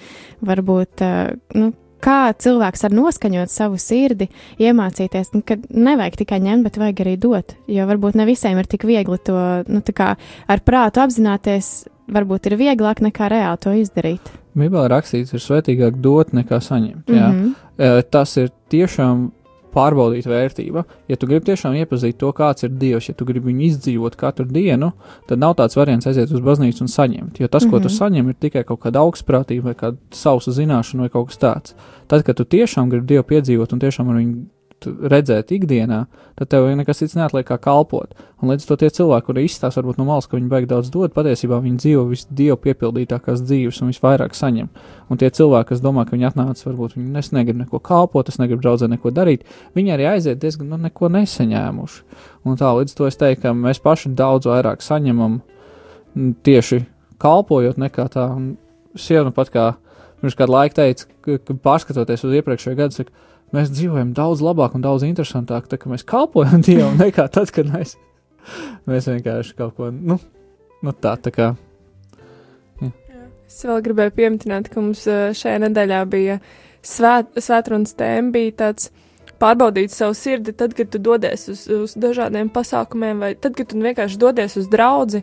Varbūt, uh, nu, kā cilvēks var noskaņot savu sirdi, iemācīties, nu, ka nevajag tikai ņemt, bet vajag arī dot. Jo varbūt ne visiem ir tik viegli to, nu, ar prātu apzināties, varbūt ir vieglāk nekā reāli to izdarīt. Bībelē rakstīts, ir svētīgāk dot nekā saņemt. Mm. -hmm. Tas ir tiešām pārbaudīt vērtība. Ja tu gribi tiešām iepazīt to, kāds ir Dievs, ja tu gribi viņu izdzīvot katru dienu, tad nav tāds variants aiziet uz baznīcu un saņemt. Jo tas, mm -hmm. ko tu Mhm. saņem, ir tikai kaut kāda augstprātība vai kāda sausa zināšana vai kaut kas tāds. Tad, kad tu tiešām gribi Dievu piedzīvot un tiešām ar viņu redzēt ikdienā, tad tev nekas cits neatliek kā kalpot. Un līdz to tie cilvēki, kuri izstāsta varbūt no malas, ka viņi beig daudz dod, patiesībā viņi dzīvo visdievu piepildītākās dzīves un visvairāk saņem. Un tie cilvēki, kas domā, ka viņi atnāca, varbūt viņi es negribu neko kalpot, es negribu draudzē neko darīt, viņi arī aiziet diezgan nu, neko nesaņēmuši. Un tā līdz to es teiktu, ka mēs paši daudz vairāk saņemam tieši kalpojot nekā tā. Un Sieva nu pat kā pirms kāda laika teica, ka, ka pārskatoties uz iepriekšējo gadu, saka, mēs dzīvojam daudz labāk un daudz interesantāk, tā, ka mēs kalpojam Dievam nekā tad, kad mēs, mēs vienkārši kaut ko, nu, nu tā, tā kā. Es vēl gribēju pieminēt, ka mums eh, šajā nedēļā bija svēt, svētrunas tēma, bija tāds pārbaudīt savu sirdi, tad, kad tu dodies uz, uz dažādiem pasākumiem, vai tad, kad tu vienkārši dodies uz draugu,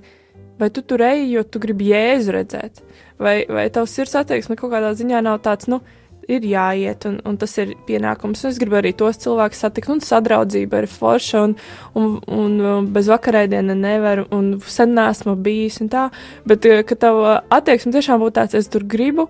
vai tu tur eji, jo tu gribi jēzu redzēt, vai, vai tavs sirds attieksme kaut kādā ziņā nav tāds, nu, ir jāiet, un, un tas ir pienākums. Un es gribu arī tos cilvēkus satikt, un sadraudzība ir forša, un, un, un, un bez vakarēdiena nevaru, un sen nesmu bijis, un tā. Bet, eh, ka tava attieksme tiešām būtu tāds, es tur gribu,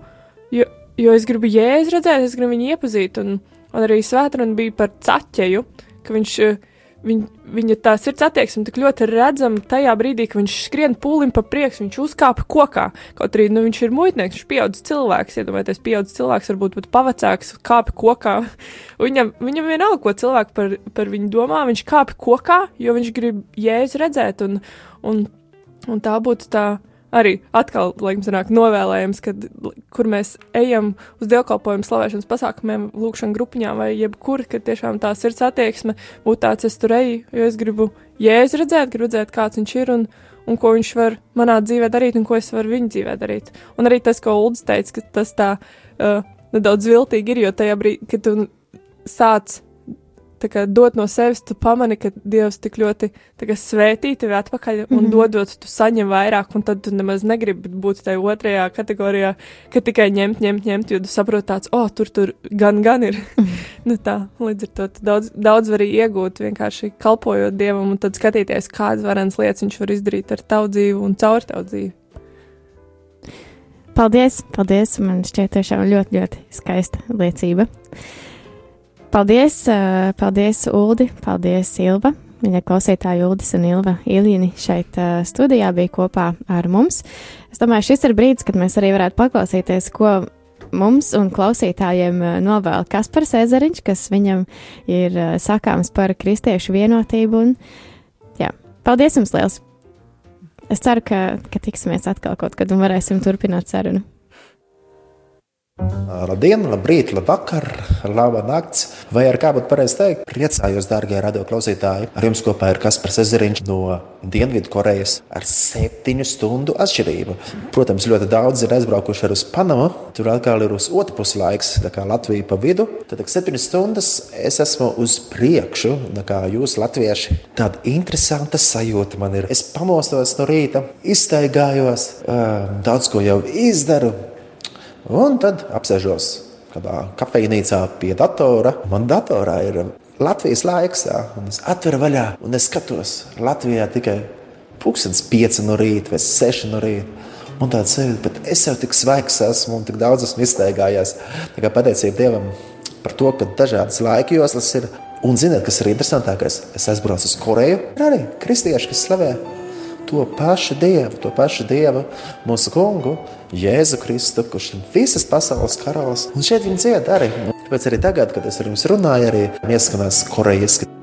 jo, jo es gribu jēzu redzēt, es gribu viņu iepazīt, un, un arī svētruna bija par caķeju, ka viņš uh, Viņ, viņa tā sirds attieksme tik ļoti redzama tajā brīdī, kad viņš skrien pūlim pa priekšu, viņš uzkāpa kokā. Kaut arī nu, viņš ir muitnieks, viņš ir pieaudzis cilvēks, iedomājieties, pieaudzis cilvēks, varbūt pat pavacāks, kāpa kokā. viņam, viņam vienalga, ko cilvēki par, par viņu domā, viņš kāpa kokā, jo viņš grib jēzu redzēt, un, un, un tā būtu tā arī atkal, laikam, sanāk, novēlējams, kad, kur mēs ejam uz dievkalpojumu slavēšanas pasākumiem, lūkšanu grupiņām vai jebkur, kad tiešām tā sirds attieksme būtu tāds, es tur eju, jo es gribu jēzu redzēt, gribu redzēt, kāds viņš ir un, un ko viņš var manā dzīvē darīt un ko es varu viņa dzīvē darīt. Un arī tas, ko Uldis teica, ka tas tā uh, nedaudz viltīgi ir, jo tajā brīdī, kad tu sāc kā, dot no sevis, tu pamani, ka Dievs tik ļoti kā, svētī tevi atpakaļ un mm -hmm. dodot, tu saņem vairāk, un tad tu nemaz negribi būt tajā otrajā kategorijā, ka tikai ņemt, ņemt, ņemt, jo tu saproti tāds, o, oh, tur, tur gan, gan ir. -hmm. nu, tā, līdz ar to daudz, daudz var iegūt vienkārši kalpojot Dievam un tad skatīties, kādas varenas lietas viņš var izdarīt ar tavu dzīvi un caur tavu dzīvi. Paldies, paldies! Man šķiet, tiešām ļoti, ļoti skaista liecība. Paldies, eh, paldies Uldi, paldies Ilva. Viņa klausītāja Uldis un Ilva Ilīni šeit uh, studijā bija kopā ar mums. Es domāju, šis ir brīdis, kad mēs arī varētu paklausīties, ko mums un klausītājiem uh, novēl Kaspars Ezeriņš, kas viņam ir sakāms par kristiešu vienotību. Un, jā, paldies jums liels! Es ceru, ka, ka tiksimies atkal kaut kad un varēsim turpināt sarunu. Labdien, labrīt, labvakar, laba nakts. Vai ar kā būtu pareizi teikt? Priecājos, dārgie radio klausītāji. Ar jums kopā ir Kaspars Ezeriņš no Dienvidkorejas ar septiņu stundu atšķirību. Protams, ļoti daudz ir aizbraukuši uz Panamu. Tur atkal ir uz otru pusi laiks, tā kā Latvija pa vidu. Tad septiņas stundas es esmu uz priekšu, kā jūs latvieši. Tāda interesanta sajūta man ir. Es pamostos no rīta, izstaigājos, daudz ko jau izdaru Un tad apsēžos kādā kafejnīcā pie datora. Man datorā ir Latvijas laiks, un es atveru vaļā un es skatos. Latvijā tikai pūkstens pieci no rīta vai seši no rīta. Un tāda sajūta, bet es jau tik svaigs esmu un tik daudz esmu izteigājies. Tā kā pateicība Dievam par to, ka dažādas laika joslas ir. Un ziniet, kas ir interesantākais? Es aizbraucu uz Koreju, ir arī kristieši, kas slavē to pašu Dievu, to pašu Dievu, mūsu kungu, Jēzu Kristu, kurš ir visas pasaules karalis. Un šeit viņi dzied arī. Tāpēc arī tagad, kad es ar jums runāju, arī ieskanās korejiski.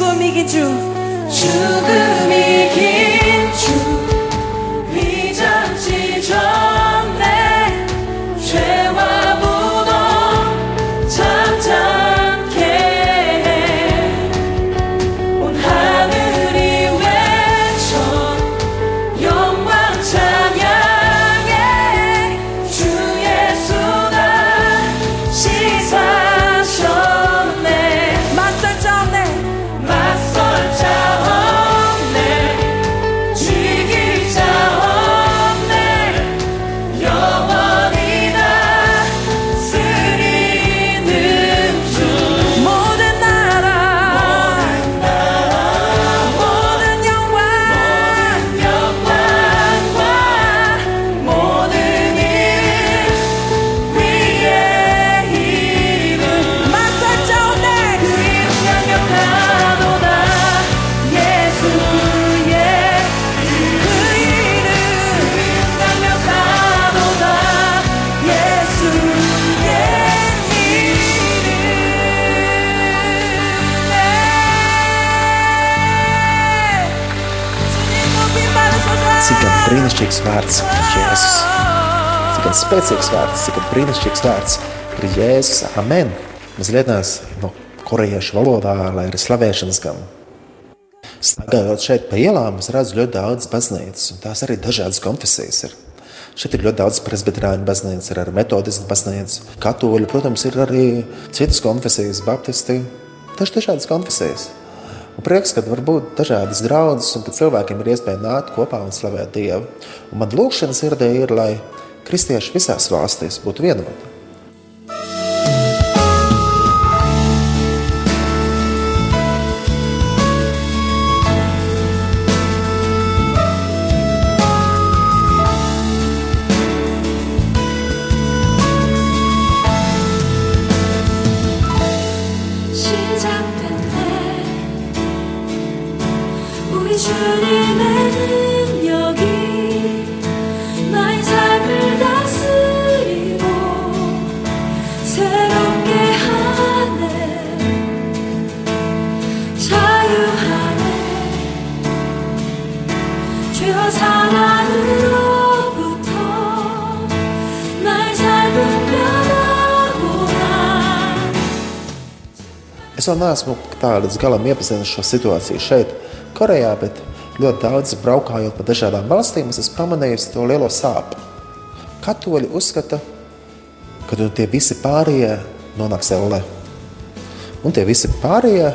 죽음이 긴주 죽음이 긴주. Gan spēcīgs vārds, cik brīnišķīgs vārds ir Jēzus. Amen. Mēs lietās no korejiešu valodā, lai ir slavēšanas gan. Staigājot šeit pa ielām, es redzu ļoti daudz baznīcas, un tās arī dažādas konfesijas ir. Šeit ir ļoti daudz presbiterāņu baznīcas, ir arī metodistu baznīcas, katoļu, protams, ir arī citas konfesijas, baptisti, taču dažādas konfesijas. Un prieks, ka var būt dažādas draudzes, un ka cilvēkiem ir iespēja nākt kopā un slavēt Dievu. Un man lūkšana sirdī ir, lai kristieši visās valstīs būtu vienoti. Es vēl neesmu tā līdz galam iepazinis šo situāciju šeit, Korejā, bet ļoti daudz braukājot pa dažādām valstīm, es esmu pamanījis to lielo sāpju. Katoļi uzskata, ka tie visi pārējie nonāks ellē. Un tie visi pārējie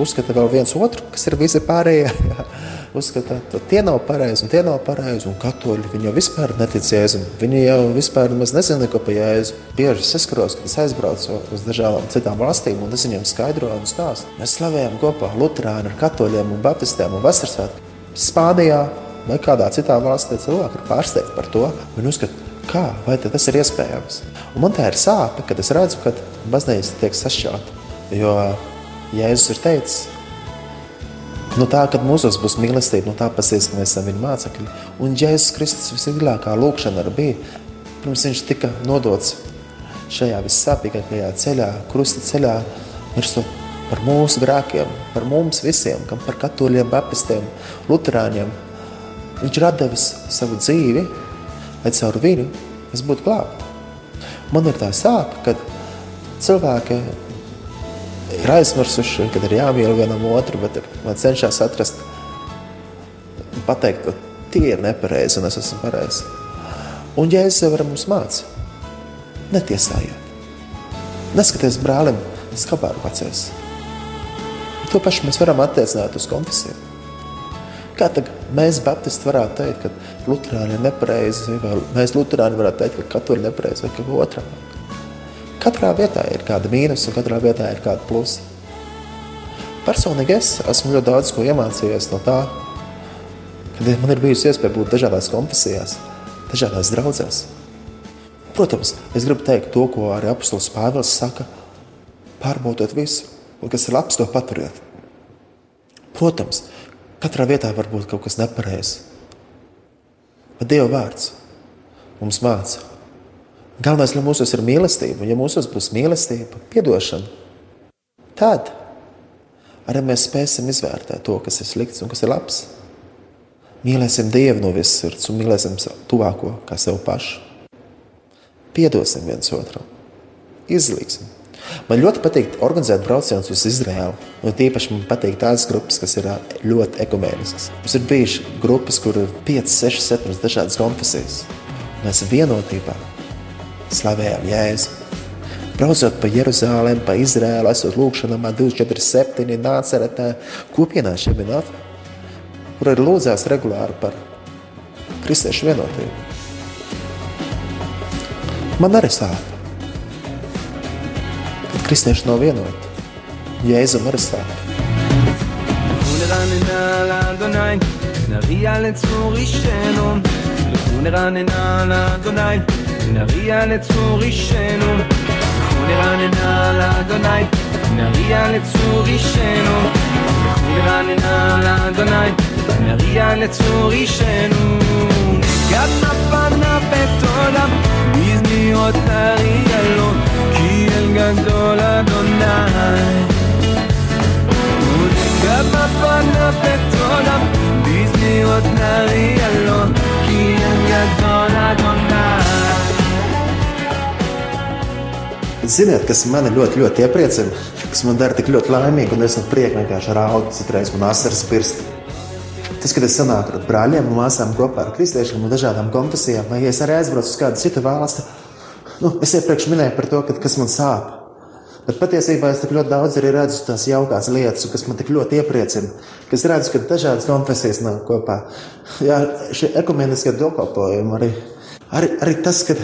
uzskata vēl viens otru, kas ir visi pārējie. Uzskata, ka tie nav pareizi, un tie nav pareizi. Katoļi jau vispār netic Jēzum. Viņi jau vispār nezina, ko par Jēzu. Bieži saskaros, kad es aizbraucu uz dažādām citām valstīm, un es viņiem skaidroju un stāstu. Mēs slavējam kopā Lutāņu ar katoļiem un baptistiem un vasarsvētku. Spānijā vai kādā citā valstī cilvēki ir pārsteigti par to. Viņi uzskata, kā, vai tas ir iespējams. Un man tā ir sāpe, kad es redzu, ka baznīca tiek sašķelta. Jo Jēzus ir teicis, no tā, kad mūsos būs mīlestība, no tā pasies, ka mēs esam viņa mācekļi. Un Jēzus Kristus visdziļākā lūkšana arī bija, pirms viņš tika nodots šajā vissāpīgākajā ceļā, krusta ceļā, mirstot par mūsu grēkiem, par mums visiem, kam par katoļiem, baptistiem, luterāņiem. Viņš ir devis savu dzīvi, lai caur viņu es būtu glābts. Man ir tā sāpe, kad cilvēki ir aizmirsuši, kad ir jāmīl vienam otru, bet ir, man cenšas atrast, pateikt, ka tie ir nepareizi un es esmu pareizs. Un Jēzus jau ar mums māca, netiesājiet. Neskaties brālim, skapāru pacēs. To pašu mēs varam attiecināt uz konfesiju. Kā tad mēs, Baptisti, varētu teikt, ka Lutāņi ir nepareizi, vai mēs, Lutāņi, varētu teikt, ka katoļi ir nepareizi, vai ka otrādi? Katrā vietā ir kāda mīnus, un katrā vietā ir kāda plusa. Personīgi es esmu ļoti daudz ko iemācījies no tā, kad man ir bijusi iespēja būt dažādās konfesijās, dažādās draudzēs. Protams, es gribu teikt to, ko arī apustulis Pāvils saka, pārbaudiet visu, un kas ir labs, to paturiet. Protams, katrā vietā var būt kaut kas nepareizs. Bet Dieva vārds mums māca. Galvenais, lai mūsos ir mīlestība, un ja mūsos būs mīlestība, atdošana, tad arī mēs spēsim izvērtēt to, kas ir slikts un kas ir labs. Mīlēsim Dievu no visas sirds un mīlēsim tuvāko kā sev pašu. Piedosim viens otram, izlīgsim. Man ļoti patīk organizēt braucienus uz Izraēlu. Un tīpaši man patīk tādas grupas, kas ir ļoti ekumēniskas. Mums ir bijušas grupas, kur ir 5, 6, 7 dažādas konfesijas. Mēs vienotībā slavējam Jēzu. Braucot pa Jeruzalem, pa Izraēlu, esot lūkšanā 247, nāceretē, kopienā šemināt, kur ir lūdzās regulāri par kristiešu vienotību. Man arī sāp. Kad kristieši nav vienoti, Jēzum arī sāp. נרננה לאדוני, נריע לצור אישנו. לכו נרננה לאדוני, נריע לצור אישנו. לכו נרננה לאדוני, נריע לצור אישנו. לכו נרננה לאדוני, נריע לצור אישנו. נגד נפנה בתולה, מזניות נריע לו, כי אל גדול אדוני. גם הפנה בתולה, בזניות נריע לו, Adon Adonai Ziniet, kas man ļoti, ļoti iepriecina, kas man dara tik ļoti laimīgu, un es no prieka vienkārši raudu, citreiz man asaras pirst. Tas, kad es sanāku ar brāļiem un māsām kopā ar kristiešiem un dažādām konfesijām, vai ja es arī aizbraucu uz kādu citu valsti, nu, es iepriekš minēju par to, ka, kas man sāp. Bet patiesībā es tik ļoti daudz arī redzu tās jaukās lietas, kas man tik ļoti iepriecina. Es redzu, ka dažādas konfesijas nāk kopā. Jā, šie ekumeniskie dievkalpojumi arī, arī, arī tas, ka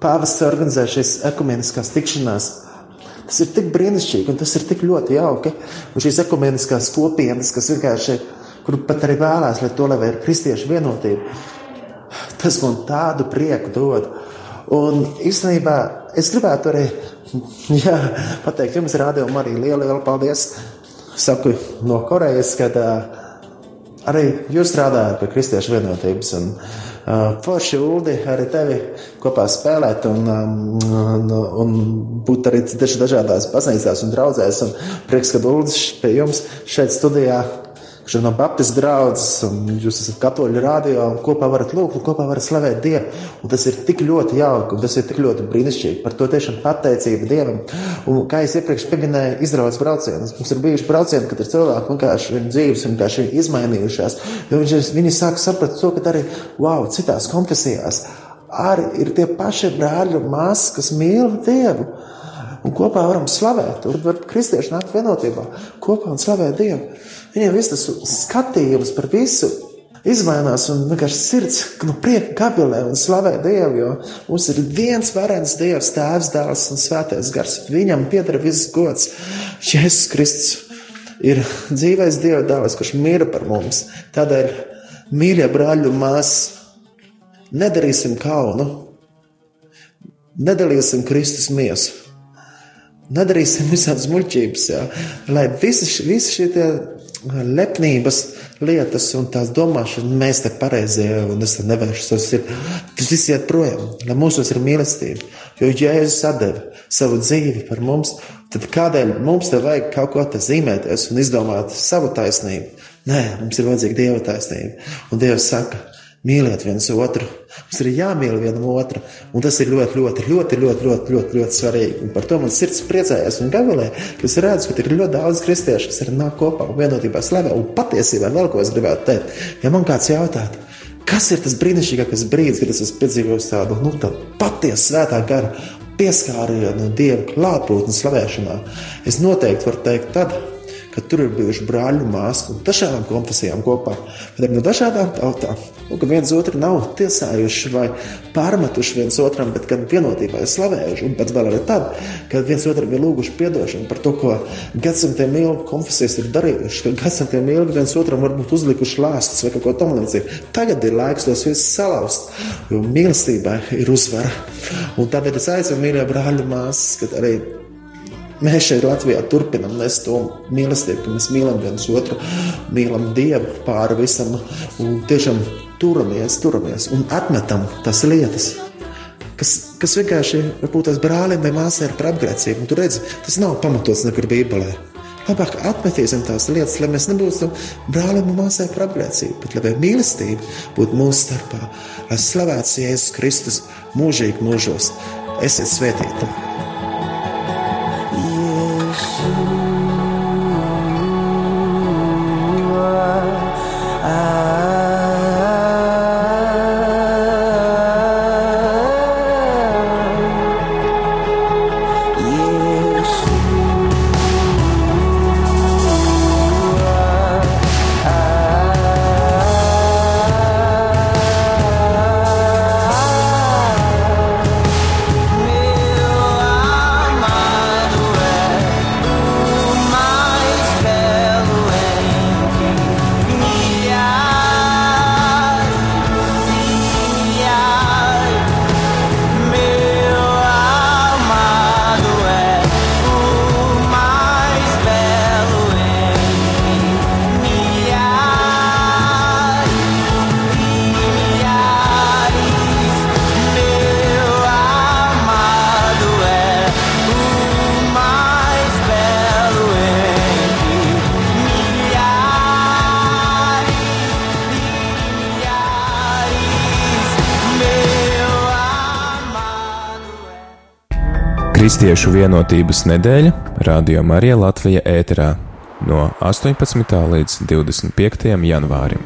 pāvests organizē šīs ekumeniskās tikšanās. Tas ir tik brīnišķīgi un tas ir tik ļoti jauki. Un šīs ekumeniskās kopienas, kas vienkārši, kur pat arī vēlās, lai to lai ir kristiešu vienotība, tas man tādu prieku dod. Un īstenībā es gribētu arī jā, pateikt jums, rādījumu arī lielu, lielu paldies. Saku no Korejas, kad arī jūs strādājat pie kristiešu vienotības. Un, uh, Forši Uldi arī tevi kopā spēlēt un, un, un būt arī dažādās baznīcās un draudzēs. Un prieks, ka Uldis pie jums šeit studijā kurš ir no Baptistu draugas, un jūs esat katoļu rādio, un kopā varat lūgt, un kopā varat slavēt Dievu. Un tas ir tik ļoti jauki, un tas ir tik ļoti brīnišķīgi. Par to tiešām pateicība Dievam. Un, kā es iepriekš pieminēju, izraudzes braucienus. Mums ir bijuši braucieni, kad ir cilvēki vienkārši viņu dzīves vienkārši izmainījušās. Viņi, viņi sāk saprast to, ka arī, wow, citās konfesijās arī ir tie paši brāļi un māsas, kas mīl Dievu un kopā varam slavēt. Tur var kristieši nākt vienotībā, kopā un slavēt Dievu. Viņiem viss tas skatījums par visu izmainās un vienkārši sirds no prieka gavilē un slavē Dievu, jo mums ir viens varens Dievs, Tēvs, Dēls un Svētais Gars. Viņam pieder viss gods. Jēzus Kristus ir dzīvais Dieva dēls, kurš mīra par mums. Tādēļ, mīļie brāļi un māsas, nedarīsim kaunu, nedalīsim Kristus miesu. Nedarīsim visādas muļķības, jā. lai visi, visi šie lepnības lietas un tās domāšana, mēs te pareizie un es te nevēršu savus sirdi. Tas viss iet projām, lai mūsos ir mīlestība. Jo Jēzus atdeva savu dzīvi par mums, tad kādēļ mums te vajag kaut ko te zīmēties un izdomāt savu taisnību? Nē, mums ir vajadzīga Dieva taisnība. Un Dievs saka, Mīliet viens otru. Mums ir jāmīl vienam otru. Un tas ir ļoti, ļoti, ļoti, ļoti, ļoti, ļoti, ļoti svarīgi. Un par to man sirds priecājas un gavilē, ka es redzu, ka ir ļoti daudz kristiešu, kas ir nāk kopā un vienotībā slavē. Un patiesībā vēl ko es gribētu teikt, ja man kāds jautātu, kas ir tas brīnišķīgākais brīdis, kad es esmu piedzīvojis tādu, nu, tādu patiesu svētā gara pieskārienu Dieva klātbūtnes slavēšanā, es noteikti varu teikt tad, ka tur ir bijuši brāļi un māsas no dažādām konfesijām kopā, bet no dažādām tautām. Un ka viens otru nav tiesājuši vai pārmetuši viens otram, bet gan vienotībā ir slavējuši. Un pat vēl arī tad, kad viens otram ir lūguši atdošanu par to, ko gadsimtiem ilgi konfesijas ir darījuši, ka gadsimtiem ilgi viens otram varbūt uzlikuši lāstus vai kaut ko tamlīdzīgu. Tagad ir laiks tos visus salauzt, jo mīlestībai ir uzvara. Un tādēļ es aicinu mīļie brāļi un māsas, ka arī Mēs šeit Latvijā turpinām nest to mīlestību, ka mēs mīlam viens otru, mīlam Dievu pāri visam un tiešām turamies, turamies un atmetam tās lietas. Kas, kas vienkārši varbūt tās brālim vai māsai ir par apgrēcību. Tur redz, tas nav pamatots nekur Bībelē. Labāk atmetīsim tās lietas, lai mēs nebūtu brālim un māsai par apgrēcību, bet lai mīlestība būtu mūsu starpā, lai slavēts Jēzus Kristus mūžīgi mūžos. Esiet svētīti! Kristiešu vienotības nedēļa Radio Marija Latvija ēterā no 18. līdz 25. janvārim.